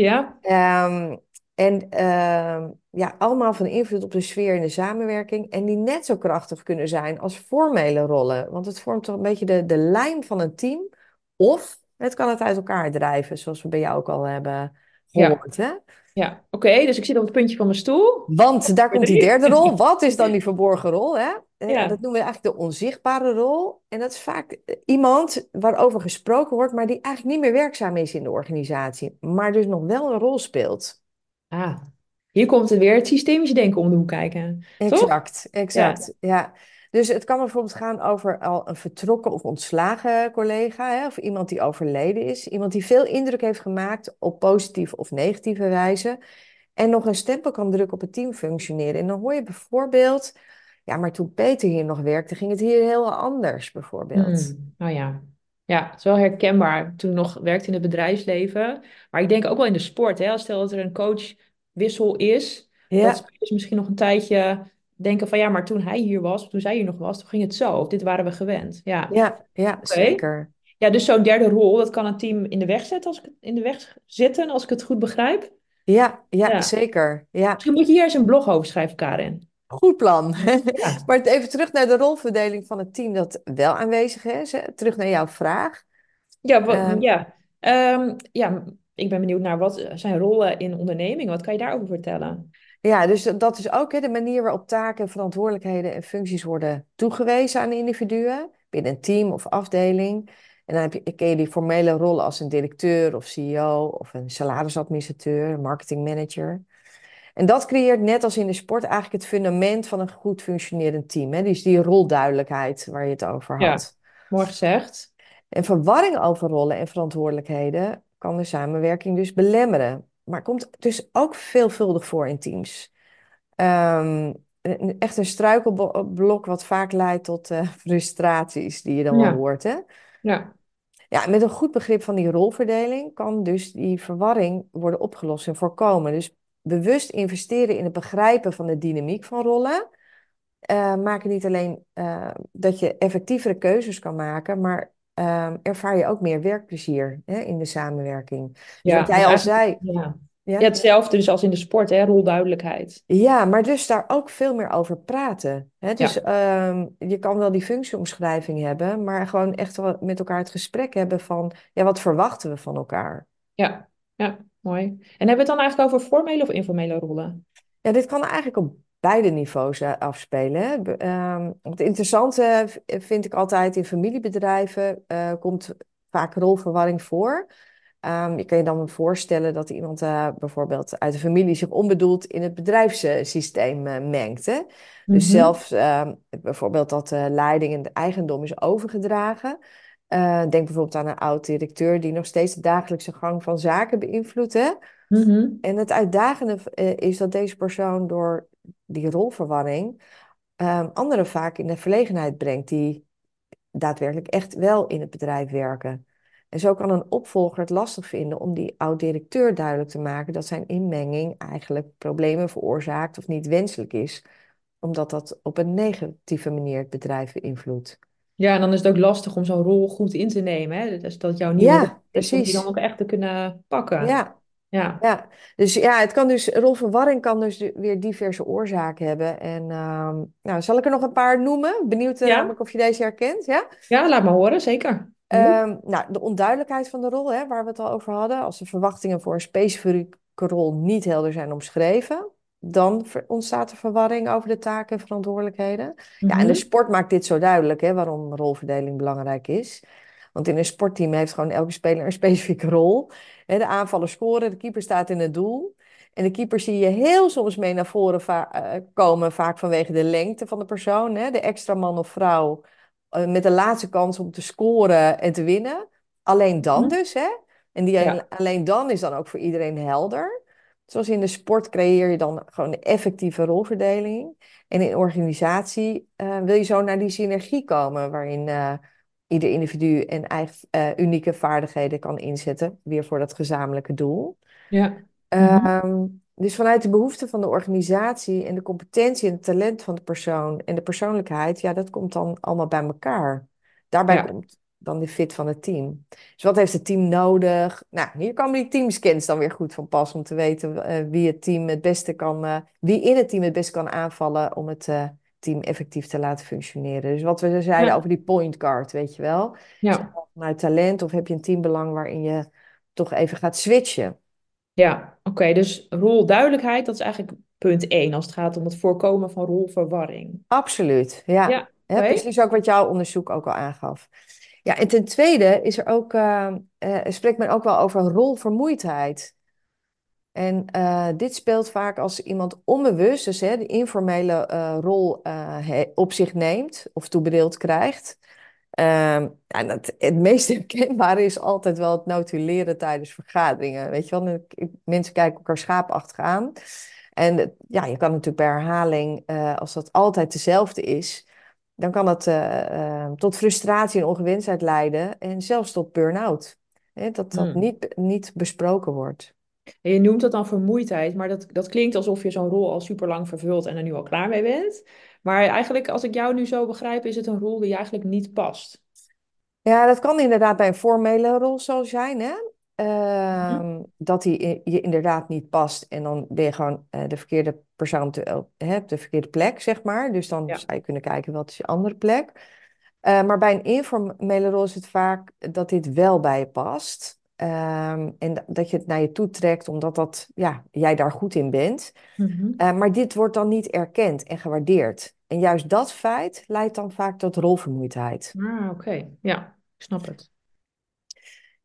Ja. Um, en uh, ja, allemaal van invloed op de sfeer in de samenwerking. En die net zo krachtig kunnen zijn als formele rollen. Want het vormt toch een beetje de, de lijn van een team. Of het kan het uit elkaar drijven, zoals we bij jou ook al hebben gehoord. Ja, hè? Ja. oké. dus ik zit op het puntje van mijn stoel. Want daar komt die derde rol. <laughs> Wat is dan die verborgen rol? Hè? Eh, ja. Dat noemen we eigenlijk de onzichtbare rol. En dat is vaak iemand waarover gesproken wordt, maar die eigenlijk niet meer werkzaam is in de organisatie. Maar dus nog wel een rol speelt. Ah, hier komt het weer het systemische denken om de hoek kijken. Exact, toch? exact. Ja. ja. Dus het kan bijvoorbeeld gaan over al een vertrokken of ontslagen collega, hè, of iemand die overleden is, iemand die veel indruk heeft gemaakt op positieve of negatieve wijze, en nog een stempel kan drukken op het team functioneren. En dan hoor je bijvoorbeeld, ja, maar toen Peter hier nog werkte, ging het hier heel anders, bijvoorbeeld. Hmm. Oh ja, ja, zo herkenbaar. Toen nog werkte in het bedrijfsleven. Maar ik denk ook wel in de sport. Hè? Stel dat er een coachwissel is. Ja. Dat spelers misschien nog een tijdje denken van... Ja, maar toen hij hier was, toen zij hier nog was, toen ging het zo. Of dit waren we gewend. Ja, ja, ja zeker. Ja, dus zo'n derde rol, dat kan een team in de weg zetten, als ik, in de weg zitten, als ik het goed begrijp. Ja, ja, ja. zeker. Ja. Misschien moet je hier eens een blog over schrijven, Karin. Goed plan. <laughs> Ja. maar even terug naar de rolverdeling van het team dat wel aanwezig is. Hè? Terug naar jouw vraag. Ja, wat, um, ja. Um, ja, ik ben benieuwd naar wat zijn rollen in onderneming. Wat kan je daarover vertellen? Ja, dus dat is ook hè, de manier waarop taken, verantwoordelijkheden en functies worden toegewezen aan individuen binnen een team of afdeling. En dan heb je, ken je die formele rollen als een directeur of CEO of een salarisadministrateur, marketingmanager. En dat creëert net als in de sport eigenlijk het fundament van een goed functionerend team. Hè? Dus die rolduidelijkheid waar je het over had. Ja, mooi gezegd. En verwarring over rollen en verantwoordelijkheden kan de samenwerking dus belemmeren. Maar komt dus ook veelvuldig voor in teams. Ehm, echt een struikelblok wat vaak leidt tot eh, <laughs> frustraties die je dan wel hoort, hè? ja, Ja, met een goed begrip van die rolverdeling kan dus die verwarring worden opgelost en voorkomen. Dus bewust investeren in het begrijpen van de dynamiek van rollen eh maken niet alleen eh, dat je effectievere keuzes kan maken, maar ehm, ervaar je ook meer werkplezier hè, in de samenwerking. Dus wat ja. jij Dus al zei, ja. Ja, hetzelfde dus als in de sport, hè, rolduidelijkheid. Ja, maar dus daar ook veel meer over praten. Hè? Dus ehm, je kan wel die functieomschrijving hebben, maar gewoon echt wel met elkaar het gesprek hebben van, ja, wat verwachten we van elkaar? ja, ja, mooi. En hebben we het dan eigenlijk over formele of informele rollen? Ja, dit kan eigenlijk op beide niveaus eh, afspelen. Ehm, het interessante vind ik altijd in familiebedrijven eh, komt vaak rolverwarring voor. Ehm, je kan je dan voorstellen dat iemand eh, bijvoorbeeld uit de familie zich onbedoeld in het bedrijfssysteem eh, mengt. Hè? Dus Mhm, zelfs ehm, bijvoorbeeld dat leiding en eigendom is overgedragen. Denk bijvoorbeeld aan een oud-directeur die nog steeds de dagelijkse gang van zaken beïnvloedt. Mhm. En het uitdagende is dat deze persoon door die rolverwarring ehm, anderen vaak in de verlegenheid brengt die daadwerkelijk echt wel in het bedrijf werken. En zo kan een opvolger het lastig vinden om die oud-directeur duidelijk te maken dat zijn inmenging eigenlijk problemen veroorzaakt of niet wenselijk is, omdat dat op een negatieve manier het bedrijf beïnvloedt. Ja, en dan is het ook lastig om zo'n rol goed in te nemen, hè? Dus dat jouw nieuwe Ja, om die dan ook echt te kunnen pakken. Ja, Ja, Ja, dus ja, het kan dus, rolverwarring kan dus weer diverse oorzaken hebben. En ehm, nou, zal ik er nog een paar noemen? Benieuwd eh, ja, of je deze herkent, ja? ja, laat maar horen, zeker. Benieuwd. Ehm, nou, de onduidelijkheid van de rol, hè, waar we het al over hadden. Als de verwachtingen voor een specifieke rol niet helder zijn omschreven, dan ontstaat er verwarring over de taken en verantwoordelijkheden. Ja, en de Mhm, sport maakt dit zo duidelijk, hè, waarom rolverdeling belangrijk is. Want in een sportteam heeft gewoon elke speler een <laughs> specifieke rol. De aanvallers scoren, de keeper staat in het doel. En de keeper zie je heel soms mee naar voren va- eh, komen, vaak vanwege de lengte van de persoon. Hè, de extra man of vrouw eh, met de laatste kans om te scoren en te winnen. Alleen dan mhm. dus, hè? En die Ja, alleen dan is dan ook voor iedereen helder. Zoals in de sport creëer je dan gewoon een effectieve rolverdeling. En in organisatie eh, wil je zo naar die synergie komen, waarin ieder individu en eigen eh, unieke vaardigheden kan inzetten, weer voor dat gezamenlijke doel. ja. Mhm, Ehm, dus vanuit de behoeften van de organisatie en de competentie en het talent van de persoon en de persoonlijkheid, ja, dat komt dan allemaal bij elkaar. Daarbij Ja, komt dan de fit van het team. Dus wat heeft het team nodig? Nou, hier komen die teamscans dan weer goed van pas om te weten eh, wie het team het beste kan, eh, wie in het team het beste kan aanvallen om het team effectief te laten functioneren. Dus wat we zeiden ja, over die point guard, weet je wel. Is ja. vanuit talent of heb je een teambelang waarin je toch even gaat switchen? Ja, oké. dus rolduidelijkheid, dat is eigenlijk punt één als het gaat om het voorkomen van rolverwarring. Absoluut, ja. Ja, precies ook wat jouw onderzoek ook al aangaf. Ja, en ten tweede is er ook, eh, spreekt men ook wel over rolvermoeidheid. En eh, dit speelt vaak als iemand onbewust, dus hè, de informele eh, rol eh, op zich neemt of toebedeeld krijgt. Ehm, en het, het meest <laughs> herkenbare is altijd wel het notuleren tijdens vergaderingen. Weet je wel, mensen kijken elkaar schaapachtig aan. En ja, je kan natuurlijk bij herhaling, als dat altijd dezelfde is, dan kan dat tot frustratie en ongewenstheid leiden en zelfs tot burn-out. Hè, dat dat Hmm. niet, niet besproken wordt. En je noemt dat dan vermoeidheid, maar dat, dat klinkt alsof je zo'n rol al super lang vervult en er nu al klaar mee bent. Maar eigenlijk, als ik jou nu zo begrijp, is het een rol die eigenlijk niet past. Ja, dat kan inderdaad bij een formele rol zo zijn, hè? Mhm. Ehm, dat die je inderdaad niet past en dan ben je gewoon eh, de verkeerde persoon te, op de verkeerde plek, zeg maar. Dus dan Ja, zou je kunnen kijken, wat is je andere plek? Eh, maar bij een informele rol is het vaak dat dit wel bij je past. Ehm, en da- dat je het naar je toe trekt, omdat dat, ja, jij daar goed in bent. Mhm. Eh, maar dit wordt dan niet erkend en gewaardeerd. En juist dat feit leidt dan vaak tot rolvermoeidheid. Ah, oké. Ja, ik snap het.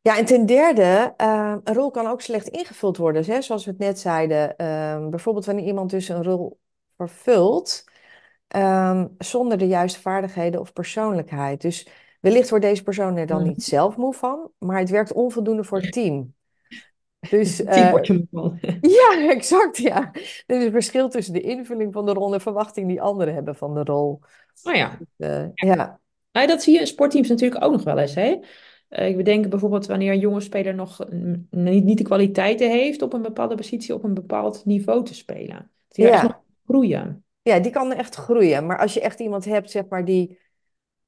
Ja, en ten derde, eh, een rol kan ook slecht ingevuld worden. Hè? Zoals we het net zeiden, eh, bijvoorbeeld wanneer iemand dus een rol vervult ehm, zonder de juiste vaardigheden of persoonlijkheid. Dus Wellicht wordt deze persoon er dan niet zelf moe van, maar het werkt onvoldoende voor het team. <laughs> Dus Team eh, word je moe van. <laughs> ja, exact, ja. Er is een verschil tussen de invulling van de rol en verwachting die anderen hebben van de rol. Nou ja, Eh, ja, Nou, dat zie je in sportteams natuurlijk ook nog wel eens. Hè? Eh, ik bedenk bijvoorbeeld wanneer een jonge speler nog niet, niet de kwaliteiten heeft op een bepaalde positie op een bepaald niveau te spelen. Nog ja. kan groeien. ja, die kan echt groeien. Maar als je echt iemand hebt, zeg maar, die,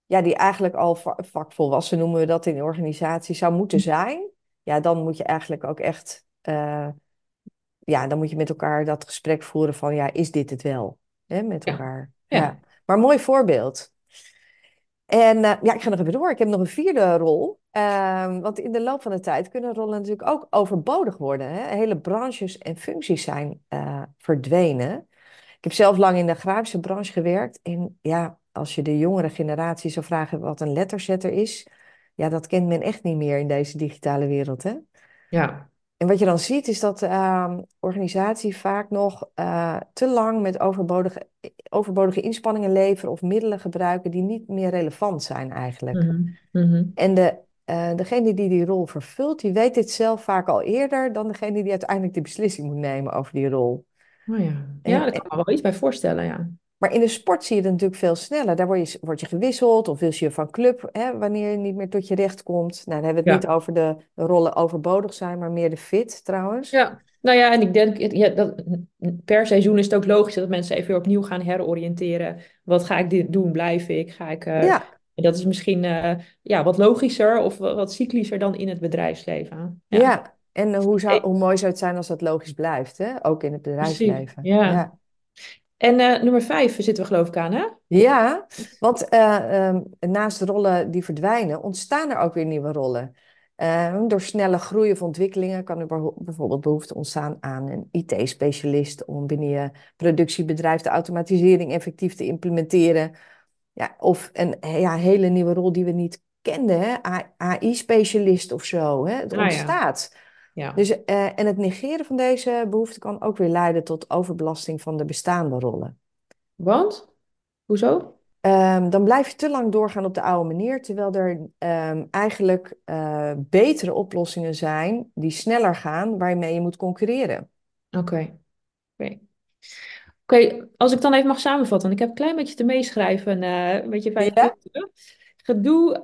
ja, die eigenlijk al va- vakvolwassen, noemen we dat in de organisatie, zou moeten zijn, ja, dan moet je eigenlijk ook echt, eh, ja, dan moet je met elkaar dat gesprek voeren van, ja, is dit het wel? Hè, met elkaar. Ja. ja. Maar mooi voorbeeld. En eh, ja, ik ga nog even door. Ik heb nog een vierde rol. Ehm, want in de loop van de tijd kunnen rollen natuurlijk ook overbodig worden. Hè? Hele branches en functies zijn eh, verdwenen. Ik heb zelf lang in de grafische branche gewerkt. En ja, als je de jongere generatie zou vragen wat een letterzetter is, ja, dat kent men echt niet meer in deze digitale wereld, hè? Ja. En wat je dan ziet is dat ehm organisaties vaak nog eh, te lang met overbodige, overbodige inspanningen leveren of middelen gebruiken die niet meer relevant zijn eigenlijk. Mhm, mhm. En de, eh, degene die die rol vervult, die weet dit zelf vaak al eerder dan degene die uiteindelijk de beslissing moet nemen over die rol. Oh ja. Ja, daar kan ik me wel iets bij voorstellen, ja. Maar in de sport zie je het natuurlijk veel sneller. Daar word je, word je gewisseld of wissel je van club hè, wanneer je niet meer tot je recht komt. Nou, dan hebben we het Ja. niet over de rollen overbodig zijn, maar meer de fit trouwens. Ja. Nou ja, en ik denk, ja, dat, per seizoen is het ook logisch dat mensen even weer opnieuw gaan heroriënteren. Wat ga ik dit doen? Blijf ik? Ga ik... eh, Ja, dat is misschien eh, ja, wat logischer of wat, cyclischer dan in het bedrijfsleven. Ja, ja. En eh, hoe zou, hoe mooi zou het zijn als dat logisch blijft, hè? Ook in het bedrijfsleven. Ja. En eh, nummer vijf zitten we geloof ik aan, hè? Ja, want eh, ehm, naast rollen die verdwijnen, ontstaan er ook weer nieuwe rollen. Ehm, door snelle groei of ontwikkelingen kan er bijvoorbeeld behoefte ontstaan aan een IT-specialist om binnen je productiebedrijf de automatisering effectief te implementeren. Ja, of een ja, hele nieuwe rol die we niet kenden? AI-specialist of zo. Hè? Het Ah ja, ontstaat. Ja. Dus, eh, en het negeren van deze behoefte kan ook weer leiden tot overbelasting van de bestaande rollen. Want? Hoezo? Ehm, dan blijf je te lang doorgaan op de oude manier, terwijl er ehm, eigenlijk eh, betere oplossingen zijn die sneller gaan, waarmee je moet concurreren. Oké. Oké, Oké, als ik dan even mag samenvatten, ik heb een klein beetje te meeschrijven, eh, een beetje vijf Ja. Gedoe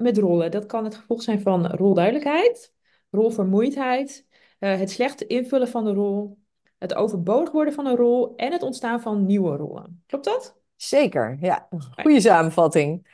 met rollen, dat kan het gevolg zijn van rolduidelijkheid, rolvermoeidheid, eh, het slecht invullen van de rol, het overbodig worden van een rol en het ontstaan van nieuwe rollen. Klopt dat? zeker. Ja, goede samenvatting.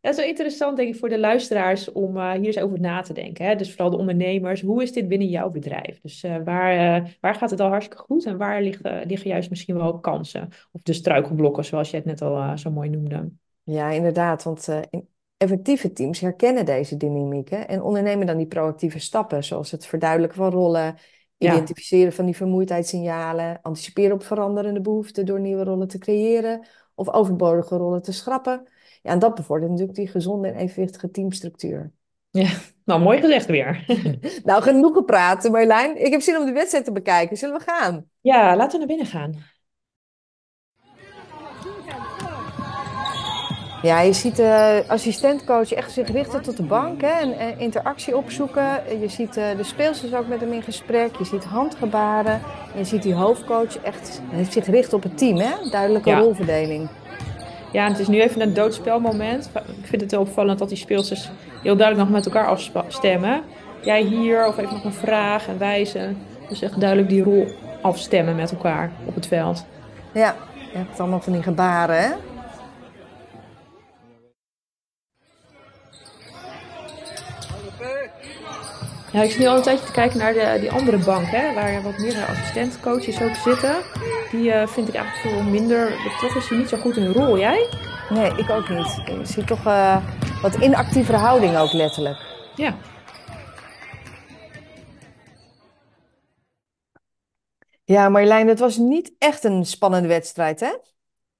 Dat is wel interessant, denk ik, voor de luisteraars om eh, hier eens over na te denken. Hè? Dus vooral de ondernemers, hoe is dit binnen jouw bedrijf? Dus eh, waar, waar gaat het al hartstikke goed en waar liggen, liggen juist misschien wel kansen? Of de struikelblokken, zoals je het net al zo mooi noemde. Ja, inderdaad, want in- effectieve teams herkennen deze dynamieken en ondernemen dan die proactieve stappen, zoals het verduidelijken van rollen, Ja, identificeren van die vermoeidheidssignalen, anticiperen op veranderende behoeften door nieuwe rollen te creëren of overbodige rollen te schrappen. Ja, en dat bevordert natuurlijk die gezonde en evenwichtige teamstructuur. ja. Nou, mooi gezegd weer. <laughs> Nou, genoeg gepraat, Marjolein. Ik heb zin om de wedstrijd te bekijken. Zullen we gaan? Ja, laten we naar binnen gaan. Ja, je ziet de assistentcoach echt zich richten tot de bank hè, en, en interactie opzoeken. Je ziet eh, de speelsters ook met hem in gesprek. Je ziet handgebaren. En je ziet die hoofdcoach echt zich gericht op het team. Hè? Duidelijke Ja. rolverdeling. Ja, het is nu even een doodspelmoment. Ik vind het heel opvallend dat die speelsters heel duidelijk nog met elkaar afstemmen. Jij hier, of even nog een vraag en wijzen. Dus echt duidelijk die rol afstemmen met elkaar op het veld. Ja, je hebt allemaal van die gebaren. Hè? Ik zit nu al een tijdje te kijken naar de, die andere bank, hè, waar wat meer assistentcoaches ook zitten. Die eh, vind ik eigenlijk veel minder betrokken. Is die niet zo goed in rol, jij? Nee, ik ook niet. Je ziet toch eh, wat inactievere houding ook letterlijk. Ja. Ja, Marjolein, het was niet echt een spannende wedstrijd, hè?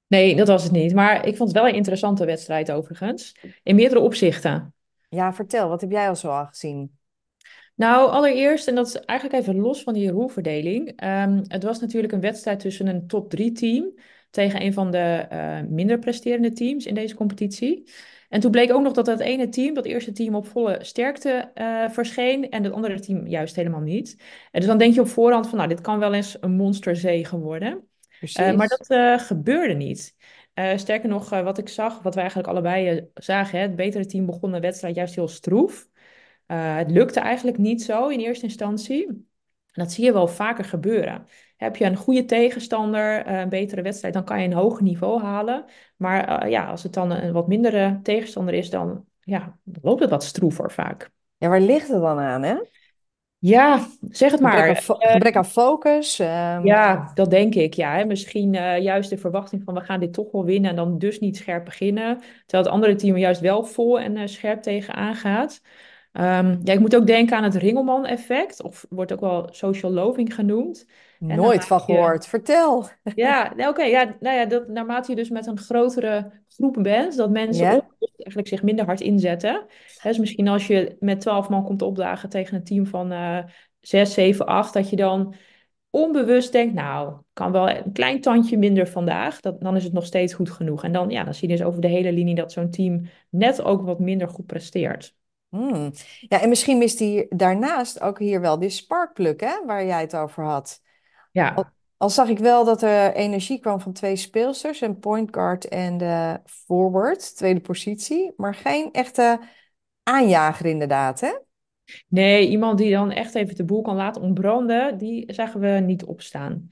Nee, dat was het niet. Maar ik vond het wel een interessante wedstrijd overigens. In meerdere opzichten. Ja, vertel, wat heb jij al zo al gezien? Nou, allereerst, en dat is eigenlijk even los van die rolverdeling. ehm, het was natuurlijk een wedstrijd tussen een top 3 team tegen een van de eh, minder presterende teams in deze competitie. En toen bleek ook nog dat dat ene team, dat eerste team, op volle sterkte eh, verscheen en het andere team juist helemaal niet. En dus dan denk je op voorhand van, nou, dit kan wel eens een monsterzege worden. Eh, maar dat gebeurde niet. Sterker nog, wat ik zag, wat wij eigenlijk allebei zagen, hè, het betere team begon de wedstrijd juist heel stroef. Eh, het lukte eigenlijk niet zo in eerste instantie. En dat zie je wel vaker gebeuren. Heb je een goede tegenstander, eh, een betere wedstrijd, dan kan je een hoger niveau halen. Maar eh, ja, als het dan een wat mindere tegenstander is, dan, ja, loopt het wat stroever vaak. Ja, waar ligt het dan aan, hè? Ja, zeg het Gebrek aan, maar. gebrek aan focus. ehm, Ja, dat denk ik. Ja, hè. Misschien juist de verwachting van we gaan dit toch wel winnen en dan dus niet scherp beginnen. Terwijl het andere team er juist wel vol en scherp tegenaan gaat. Ehm, ja, ik moet ook denken aan het Ringelman-effect, of wordt ook wel social loving genoenoemd. En nooit van je, gehoord. Vertel. <laughs> ja, nee, oké, ja, nou ja, dat, naarmate je dus met een grotere groep bent, dat mensen onbewust eigenlijk zich minder hard inzetten. Hè, dus misschien als je met twaalf man komt opdagen tegen een team van eh 6, 7, 8, dat je dan onbewust denkt, nou, kan wel een klein tandje minder vandaag, dat, dan is het nog steeds goed genoeg. En dan, ja, dan zie je dus over de hele linie dat zo'n team net ook wat minder goed presteert. Hmm. Ja, en misschien mist hij daarnaast ook hier wel die sparkplug, hè, waar jij het over had. Ja, al zag ik wel dat er energie kwam van twee speelsters, een point guard en de forward, tweede positie, maar geen echte aanjager inderdaad, hè? nee, iemand die dan echt even de boel kan laten ontbranden, die zagen we niet opstaan.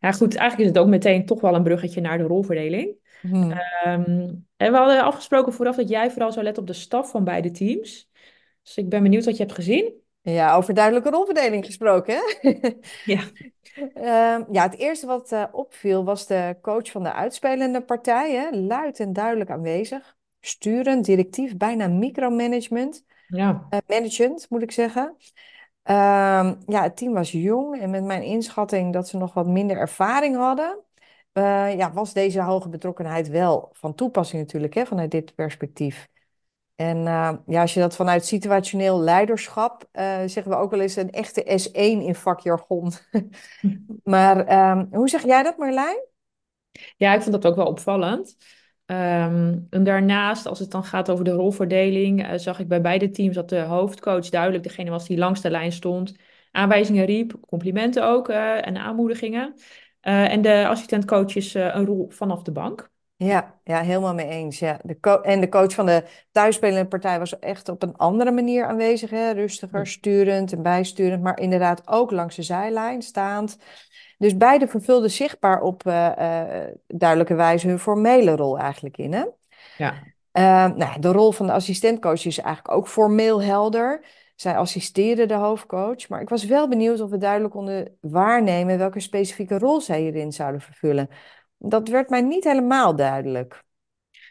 Ja, goed, eigenlijk is het ook meteen toch wel een bruggetje naar de rolverdeling. Hmm. Ehm, en we hadden afgesproken vooraf dat jij vooral zou letten op de staf van beide teams. Dus ik ben benieuwd wat je hebt gezien. Ja, over duidelijke rolverdeling gesproken, hè? <laughs> <laughs> Ja, Ehm, ja, het eerste wat eh, opviel was de coach van de uitspelende partij, hè? Luid en duidelijk aanwezig. Sturend, directief, bijna micromanagement. ja, eh management, moet ik zeggen. Ehm, ja, het team was jong en met mijn inschatting dat ze nog wat minder ervaring hadden, eh, ja, was deze hoge betrokkenheid wel van toepassing natuurlijk, hè, vanuit dit perspectief. En eh, ja, als je dat vanuit situationeel leiderschap, eh, zeggen we ook wel eens een echte S1 in vakjargon. <laughs> Maar ehm, hoe zeg jij dat, Marlijn? ja, ik vond dat ook wel opvallend. Ehm, en daarnaast, als het dan gaat over de rolverdeling, eh, zag ik bij beide teams dat de hoofdcoach duidelijk degene was die langs de lijn stond. Aanwijzingen riep, complimenten ook en aanmoedigingen. En de assistentcoaches een rol vanaf de bank. Ja, ja, helemaal mee eens. Ja. De en de coach van de thuisspelende partij was echt op een andere manier aanwezig. Hè? Rustiger, sturend en bijsturend, maar inderdaad ook langs de zijlijn staand. Dus beide vervulden zichtbaar op eh, eh, duidelijke wijze hun formele rol eigenlijk in. Hè? Ja. Eh, nou, de rol van de assistentcoach is eigenlijk ook formeel helder. Zij assisteren de hoofdcoach, maar ik was wel benieuwd of we duidelijk konden waarnemen welke specifieke rol zij hierin zouden vervullen. Dat werd mij niet helemaal duidelijk.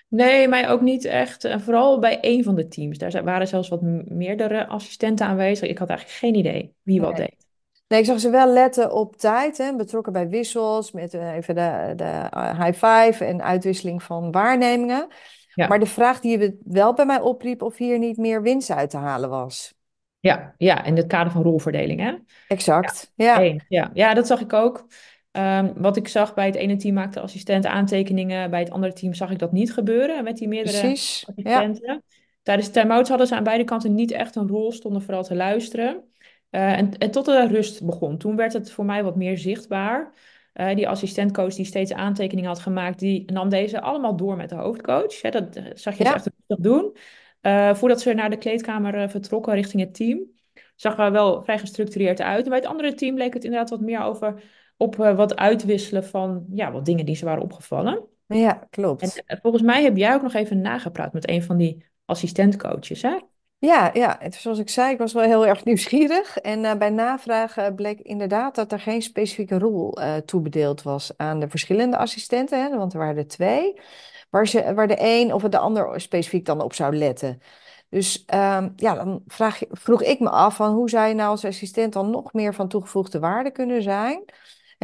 Nee, mij ook niet echt. En vooral bij één van de teams. Daar waren zelfs wat meerdere assistenten aanwezig. Ik had eigenlijk geen idee wie wat Nee. deed. Nee, ik zag ze wel letten op tijd, hè, betrokken bij wissels, met eh, even de, de eh, high five en uitwisseling van waarnemingen. Maar de vraag die je wel bij mij opriep, of hier niet meer winst uit te halen was. ja, ja, in het kader van rolverdeling, hè? Exact, ja. Ja, ja, dat zag ik ook. Ehm, wat ik zag bij het ene team maakte assistent aantekeningen. Bij het andere team zag ik dat niet gebeuren met die meerdere precies. Ja, assistenten. Tijdens de time-outs hadden ze aan beide kanten niet echt een rol, stonden vooral te luisteren. Eh, en, en tot de rust begon. Toen werd het voor mij wat meer zichtbaar. Eh, die assistentcoach die steeds aantekeningen had gemaakt, die nam deze allemaal door met de hoofdcoach. Dat eh, zag je ze echt rustig doen. Voordat ze naar de kleedkamer vertrokken richting het team, zag er wel vrij gestructureerd uit. En bij het andere team leek het inderdaad wat meer over op eh, wat uitwisselen van ja, wat dingen die ze waren opgevallen. ja, En klopt. eh, volgens mij heb jij ook nog even nagepraat met een van die assistentcoaches, hè? Ja, ja, zoals ik zei, ik was wel heel erg <laughs> nieuwsgierig. En eh, bij navraag bleek inderdaad dat er geen specifieke rol toebedeeld was aan de verschillende assistenten, hè, want er waren er twee, waar, ze, waar de een of de ander specifiek dan op zou letten. Dus ehm, ja, dan vraag, je- vroeg ik me af van hoe je nou als assistent dan nog meer van toegevoegde waarde kunnen zijn?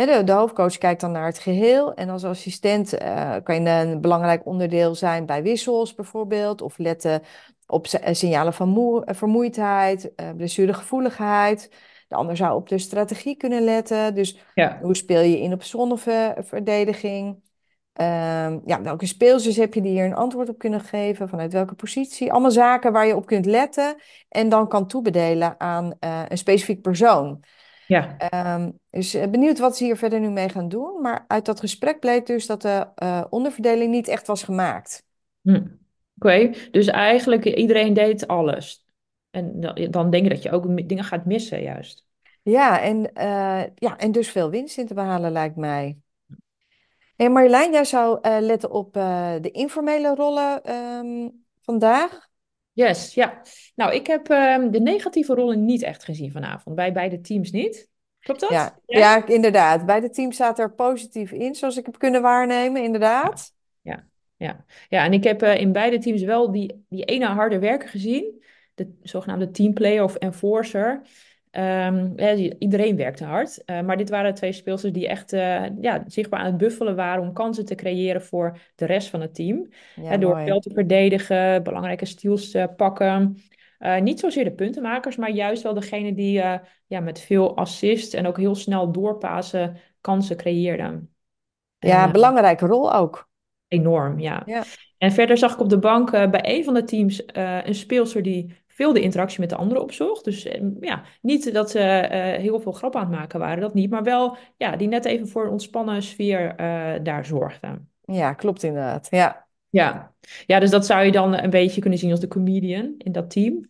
De, de hoofdcoach kijkt dan naar het geheel en als assistent eh, kan je een belangrijk onderdeel zijn bij wissels bijvoorbeeld, of letten op eh, signalen van eh, vermoeidheid, eh, blessuregevoeligheid. De ander zou op de strategie kunnen letten. Dus Ja, hoe speel je in op zonneverdediging? Ehm, ja, welke speelsters heb je die hier een antwoord op kunnen geven? Vanuit welke positie? Allemaal zaken waar je op kunt letten en dan kan toebedelen aan een specifiek persoon. Ja. Ehm, dus eh, benieuwd wat ze hier verder nu mee gaan doen. Maar uit dat gesprek bleek dus dat de eh, onderverdeling niet echt was gemaakt. Hm. Oké, dus eigenlijk iedereen deed alles. En dan denk je dat je ook dingen gaat missen, juist. Ja, en, eh, ja, en dus veel winst in te behalen lijkt mij. En Marjolein, jij zou letten op de informele rollen ehm, vandaag. Yes, ja. Nou, ik heb ehm, de negatieve rollen niet echt gezien vanavond. Bij beide teams niet. Klopt dat? Ja, inderdaad. Bij de team staat er positief in, zoals ik heb kunnen waarnemen, inderdaad. Ja, ja. Ja, en ik heb eh, in beide teams wel die, die ene harde werker gezien. De zogenaamde teamplayer of enforcer. Ehm, iedereen werkte hard. Eh, maar dit waren twee speelsters die echt eh, ja, zichtbaar aan het buffelen waren om kansen te creëren voor de rest van het team. Ja, door mooi. veel te verdedigen, belangrijke steals te pakken. Eh, niet zozeer de puntenmakers, maar juist wel degene die ja, met veel assist en ook heel snel doorpassen kansen creëerden. En Ja, eh, belangrijke rol ook. Enorm, ja. Ja, En verder zag ik op de bank bij een van de teams een speelster die veel de interactie met de anderen opzocht. Dus eh, ja, niet dat ze eh, heel veel grappen aan het maken waren, dat niet. Maar wel, ja, die net even voor een ontspannen sfeer eh, daar zorgde. ja, klopt inderdaad. Ja. Ja. ja, dus dat zou je dan een beetje kunnen zien als de comedian in dat team.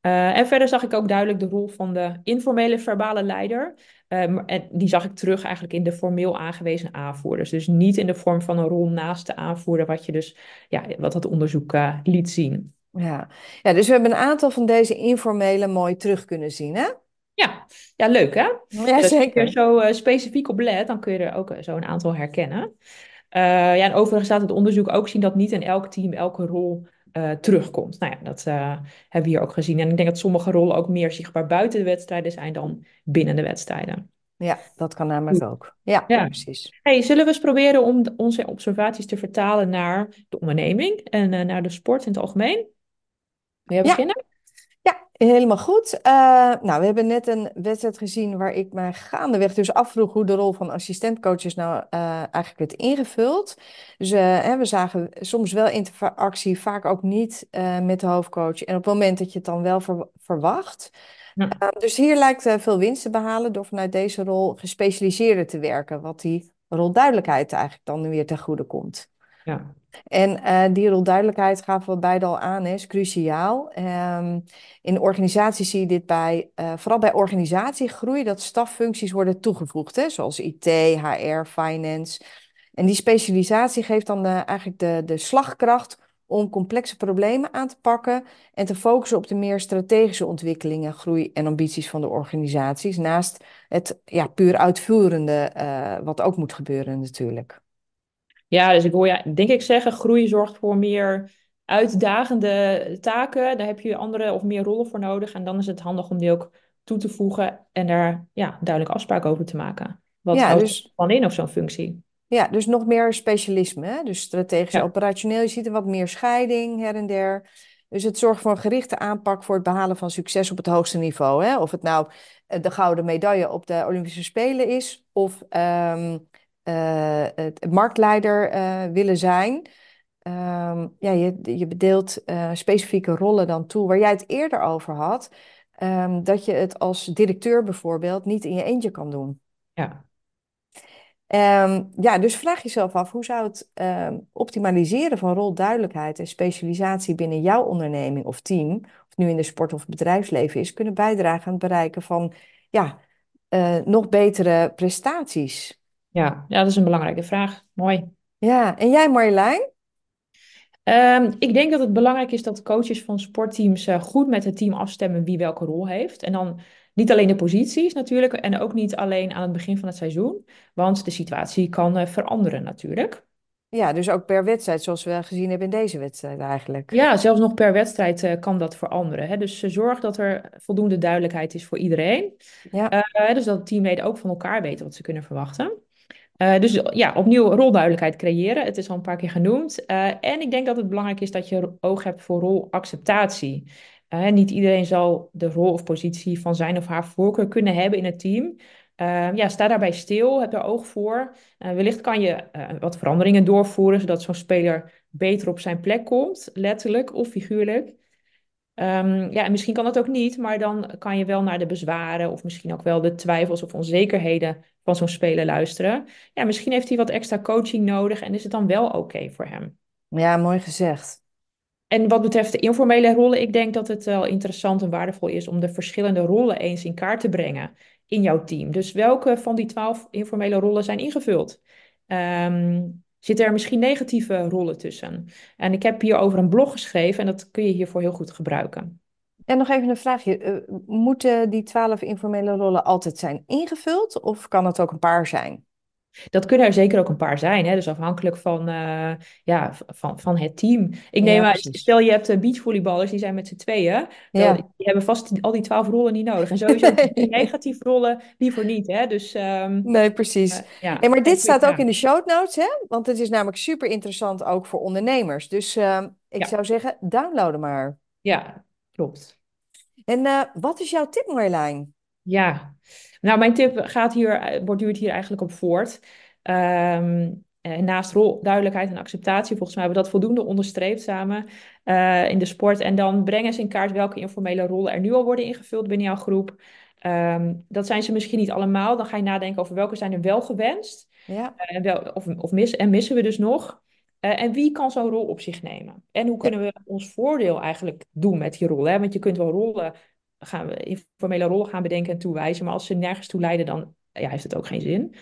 En verder zag ik ook duidelijk de rol van de informele verbale leider. En die zag ik terug eigenlijk in de formeel aangewezen aanvoerders. Dus niet in de vorm van een rol naast de aanvoerder, wat je dus, ja, wat dat onderzoek liet zien. Ja. ja, dus we hebben een aantal van deze informele mooi terug kunnen zien, hè? Ja, ja leuk hè? Ja, Dus als je er zeker. zo eh, specifiek op let, dan kun je er ook eh, zo een aantal herkennen. Eh, ja, en overigens laat het onderzoek ook zien dat niet in elk team elke rol terugkomt. Nou ja, dat hebben we hier ook gezien. En ik denk dat sommige rollen ook meer zichtbaar buiten de wedstrijden zijn dan binnen de wedstrijden. Ja, dat kan namelijk ook. Ja, Ja. precies. Hey, zullen we eens proberen om onze observaties te vertalen naar de onderneming en naar de sport in het algemeen? Wil Ja, beginnen? ja, helemaal goed. Eh, nou, we hebben net een wedstrijd gezien waar ik me gaandeweg dus afvroeg hoe de rol van assistentcoaches nou eh, eigenlijk werd ingevuld. Dus eh, hè, we zagen soms wel interactie, vaak ook niet met de hoofdcoach. En op het moment dat je het dan wel ver- verwacht. Ja, Uh, dus hier lijkt uh, veel winst te behalen door vanuit deze rol gespecialiseerder te werken, wat die rolduidelijkheid eigenlijk dan weer ten goede komt. Ja, En uh, die rolduidelijkheid gaven we beide al aan, is cruciaal. Um, in organisaties zie je dit bij, uh, vooral bij organisatiegroei, dat staffuncties worden toegevoegd, hè, zoals IT, HR, finance. En die specialisatie geeft dan eigenlijk de, de slagkracht om complexe problemen aan te pakken en te focussen op de meer strategische ontwikkelingen, groei en ambities van de organisaties, naast het ja, puur uitvoerende, uh, wat ook moet gebeuren natuurlijk. Ja, dus ik hoor je denk ik zeggen, groei zorgt voor meer uitdagende taken. Daar heb je andere of meer rollen voor nodig. En dan is het handig om die ook toe te voegen en daar ja, duidelijk afspraken over te maken. Wat ja, houdt dus, van in of zo'n functie? Ja, dus nog meer specialisme. Hè? Dus strategisch Ja. operationeel. Je ziet er wat meer scheiding her en der. Dus het zorgt voor een gerichte aanpak voor het behalen van succes op het hoogste niveau. Hè? Of het nou eh, de gouden medaille op de Olympische Spelen is, of ehm, eh, het marktleider eh, willen zijn. Ehm, ja, je, je bedeelt eh, specifieke rollen dan toe, waar jij het eerder over had. ehm, dat je het als directeur bijvoorbeeld niet in je eentje kan doen. Ja. Ehm, ja, dus vraag jezelf af, hoe zou het optimaliseren van rolduidelijkheid en specialisatie binnen jouw onderneming of team, of nu in de sport of bedrijfsleven is, kunnen bijdragen aan het bereiken van ja, nog betere prestaties? Ja. ja, dat is een belangrijke vraag. Mooi. Ja, en jij Marjolein? Ehm, ik denk dat het belangrijk is dat coaches van sportteams eh, goed met het team afstemmen wie welke rol heeft. En dan niet alleen de posities natuurlijk en ook niet alleen aan het begin van het seizoen, want de situatie kan eh, veranderen natuurlijk. Ja, dus ook per wedstrijd, zoals we gezien hebben in deze wedstrijd eigenlijk. Ja, zelfs nog per wedstrijd eh, kan dat veranderen. Hè? Dus zorg dat er voldoende duidelijkheid is voor iedereen. Ja, dus dat teamleden ook van elkaar weten wat ze kunnen verwachten. Uh, dus ja, opnieuw rolduidelijkheid creëren. Het is al een paar keer genoemd. Uh, en ik denk dat het belangrijk is dat je oog hebt voor rolacceptatie. Uh, niet iedereen zal de rol of positie van zijn of haar voorkeur kunnen hebben in het team. Ja, sta daarbij stil, heb er oog voor. Wellicht kan je wat veranderingen doorvoeren, zodat zo'n speler beter op zijn plek komt, letterlijk of figuurlijk. Um, ja, en misschien kan dat ook niet, maar dan kan je wel naar de bezwaren of misschien ook wel de twijfels of onzekerheden van zo'n speler luisteren. Ja, misschien heeft hij wat extra coaching nodig en is het dan wel oké voor hem. Ja, mooi gezegd. En wat betreft de informele rollen, ik denk dat het wel interessant en waardevol is om de verschillende rollen eens in kaart te brengen in jouw team. Dus welke van die twaalf informele rollen zijn ingevuld? Um, zitten er misschien negatieve rollen tussen? En ik heb hier over een blog geschreven en dat kun je hiervoor heel goed gebruiken. En nog even een vraagje. Uh, moeten die twaalf informele rollen altijd zijn ingevuld of kan het ook een paar zijn? Dat kunnen er zeker ook een paar zijn, hè? dus afhankelijk van, uh, ja, van, van het team. Ik neem ja, aan, stel je hebt uh, beachvolleyballers, die zijn met z'n tweeën. Ja. Die hebben vast al die twaalf rollen niet nodig. En sowieso <laughs> die negatieve rollen liever niet. Hè? Dus, um, nee, precies. Uh, ja, hey, maar dit staat ook in de show notes, hè? want het is namelijk super interessant ook voor ondernemers. Dus ehm, ik zou zeggen, downloaden maar. Ja, klopt. En wat is jouw tip Marjolein? Ja, nou, mijn tip gaat hier, borduurt hier eigenlijk op voort. Um, naast rol, duidelijkheid en acceptatie, volgens mij hebben we dat voldoende onderstreept samen uh, in de sport. En dan brengen ze in kaart welke informele rollen er nu al worden ingevuld binnen jouw groep. Um, dat zijn ze misschien niet allemaal. Dan ga je nadenken over welke zijn er wel gewenst. Ja. Uh, en, wel, of, of mis, en missen we dus nog. Uh, en wie kan zo'n rol op zich nemen? En hoe kunnen we ons voordeel eigenlijk doen met die rol? Hè? Want je kunt wel rollen gaan we informele rollen gaan bedenken en toewijzen. Maar als ze nergens toe leiden, dan ja, heeft het ook geen zin.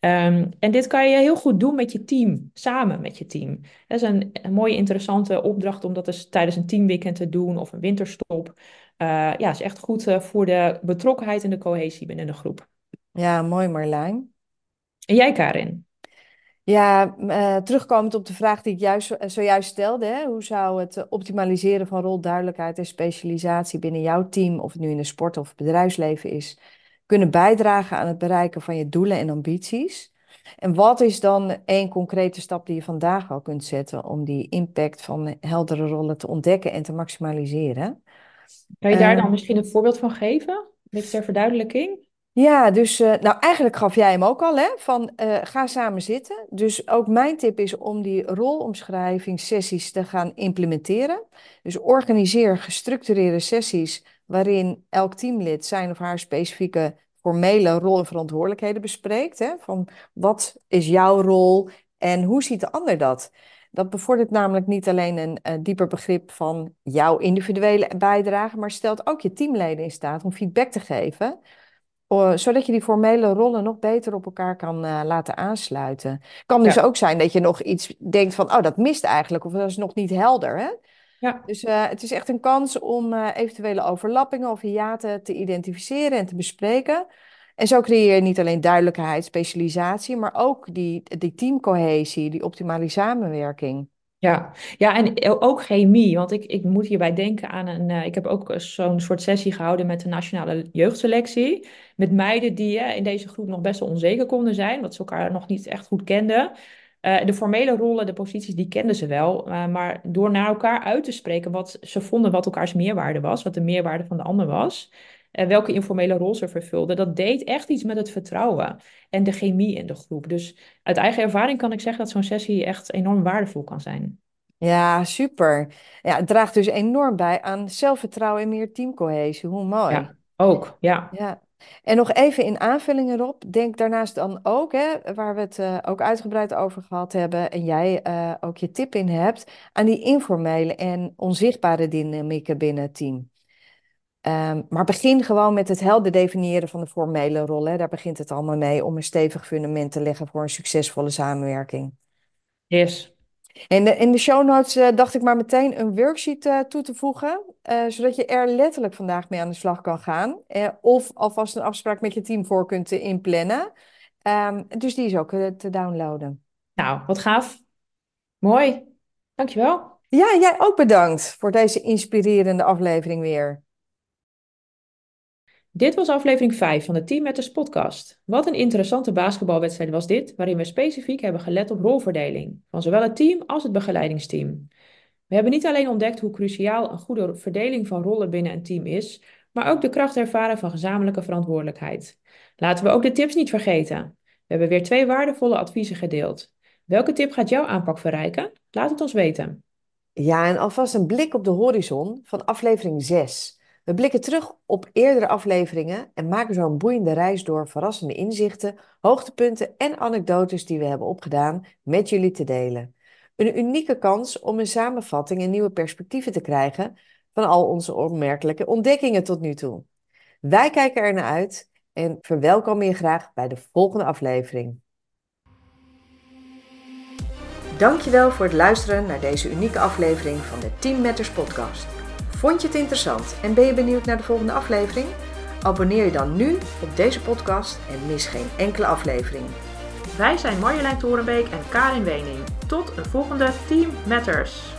Um, en dit kan je heel goed doen met je team, samen met je team. Dat is een, een mooie, interessante opdracht om dat dus tijdens een teamweekend te doen of een winterstop. Uh, ja, is echt goed uh, voor de betrokkenheid en de cohesie binnen de groep. Ja, mooi Marlijn. En jij, Karin? Ja, uh, terugkomend op de vraag die ik juist, zojuist stelde. Hè, hoe zou het optimaliseren van rolduidelijkheid en specialisatie binnen jouw team, of het nu in de sport of bedrijfsleven is, kunnen bijdragen aan het bereiken van je doelen en ambities? En wat is dan één concrete stap die je vandaag al kunt zetten om die impact van heldere rollen te ontdekken en te maximaliseren? Kan je daar dan misschien een voorbeeld van geven? Beetje ter verduidelijking? Ja, dus uh, nou eigenlijk gaf jij hem ook al, hè, van uh, ga samen zitten. Dus ook mijn tip is om die rolomschrijvingssessies te gaan implementeren. Dus organiseer gestructureerde sessies waarin elk teamlid zijn of haar specifieke formele rol en verantwoordelijkheden bespreekt. Hè, van wat is jouw rol en hoe ziet de ander dat? Dat bevordert namelijk niet alleen een, een dieper begrip van jouw individuele bijdrage, maar stelt ook je teamleden in staat om feedback te geven zodat je die formele rollen nog beter op elkaar kan uh, laten aansluiten. Kan dus ook zijn dat je nog iets denkt van, oh, dat mist eigenlijk, of dat is nog niet helder. Hè? Ja. Dus uh, het is echt een kans om uh, eventuele overlappingen of hiaten te identificeren en te bespreken. En zo creëer je niet alleen duidelijkheid, specialisatie, maar ook die, die teamcohesie, die optimale samenwerking. Ja, ja, en ook chemie. Want ik, ik moet hierbij denken aan een. Uh, ik heb ook zo'n soort sessie gehouden met de nationale jeugdselectie. Met meiden die uh, in deze groep nog best wel onzeker konden zijn, wat ze elkaar nog niet echt goed kenden. De formele rollen, de posities, die kenden ze wel. maar door naar elkaar uit te spreken wat ze vonden wat elkaars meerwaarde was, wat de meerwaarde van de ander was. Welke informele rol ze vervulden, dat deed echt iets met het vertrouwen en de chemie in de groep. Dus uit eigen ervaring kan ik zeggen dat zo'n sessie echt enorm waardevol kan zijn. Ja, super. Ja, het draagt dus enorm bij aan zelfvertrouwen en meer teamcohesie. Hoe mooi. Ja, ook, ja. ja. En nog even in aanvulling erop, denk daarnaast dan ook, hè, waar we het uh, ook uitgebreid over gehad hebben en jij uh, ook je tip in hebt, aan die informele en onzichtbare dynamieken binnen het team. Um, maar begin gewoon met het helder definiëren van de formele rol. Hè. Daar begint het allemaal mee om een stevig fundament te leggen voor een succesvolle samenwerking. Yes. En de, in de show notes uh, dacht ik maar meteen een worksheet uh, toe te voegen, uh, zodat je er letterlijk vandaag mee aan de slag kan gaan. of alvast een afspraak met je team voor kunt inplannen. Um, dus die is ook te downloaden. Nou, wat gaaf. Mooi. Dankjewel. Ja, jij ook bedankt voor deze inspirerende aflevering weer. Dit was aflevering 5 van de Team Matters podcast. Wat een interessante basketbalwedstrijd was dit, waarin we specifiek hebben gelet op rolverdeling, van zowel het team als het begeleidingsteam. We hebben niet alleen ontdekt hoe cruciaal een goede verdeling van rollen binnen een team is, maar ook de kracht ervaren van gezamenlijke verantwoordelijkheid. Laten we ook de tips niet vergeten. We hebben weer twee waardevolle adviezen gedeeld. Welke tip gaat jouw aanpak verrijken? Laat het ons weten. Ja, en alvast een blik op de horizon van aflevering 6. We blikken terug op eerdere afleveringen en maken zo een boeiende reis door verrassende inzichten, hoogtepunten en anekdotes die we hebben opgedaan met jullie te delen. Een unieke kans om een samenvatting en nieuwe perspectieven te krijgen van al onze opmerkelijke ontdekkingen tot nu toe. Wij kijken er naar uit en verwelkomen je graag bij de volgende aflevering. Dankjewel voor het luisteren naar deze unieke aflevering van de Team Matters podcast. Vond je het interessant en ben je benieuwd naar de volgende aflevering? Abonneer je dan nu op deze podcast en mis geen enkele aflevering. Wij zijn Marjolein Torenbeek en Karin Wening. Tot een volgende Team Matters.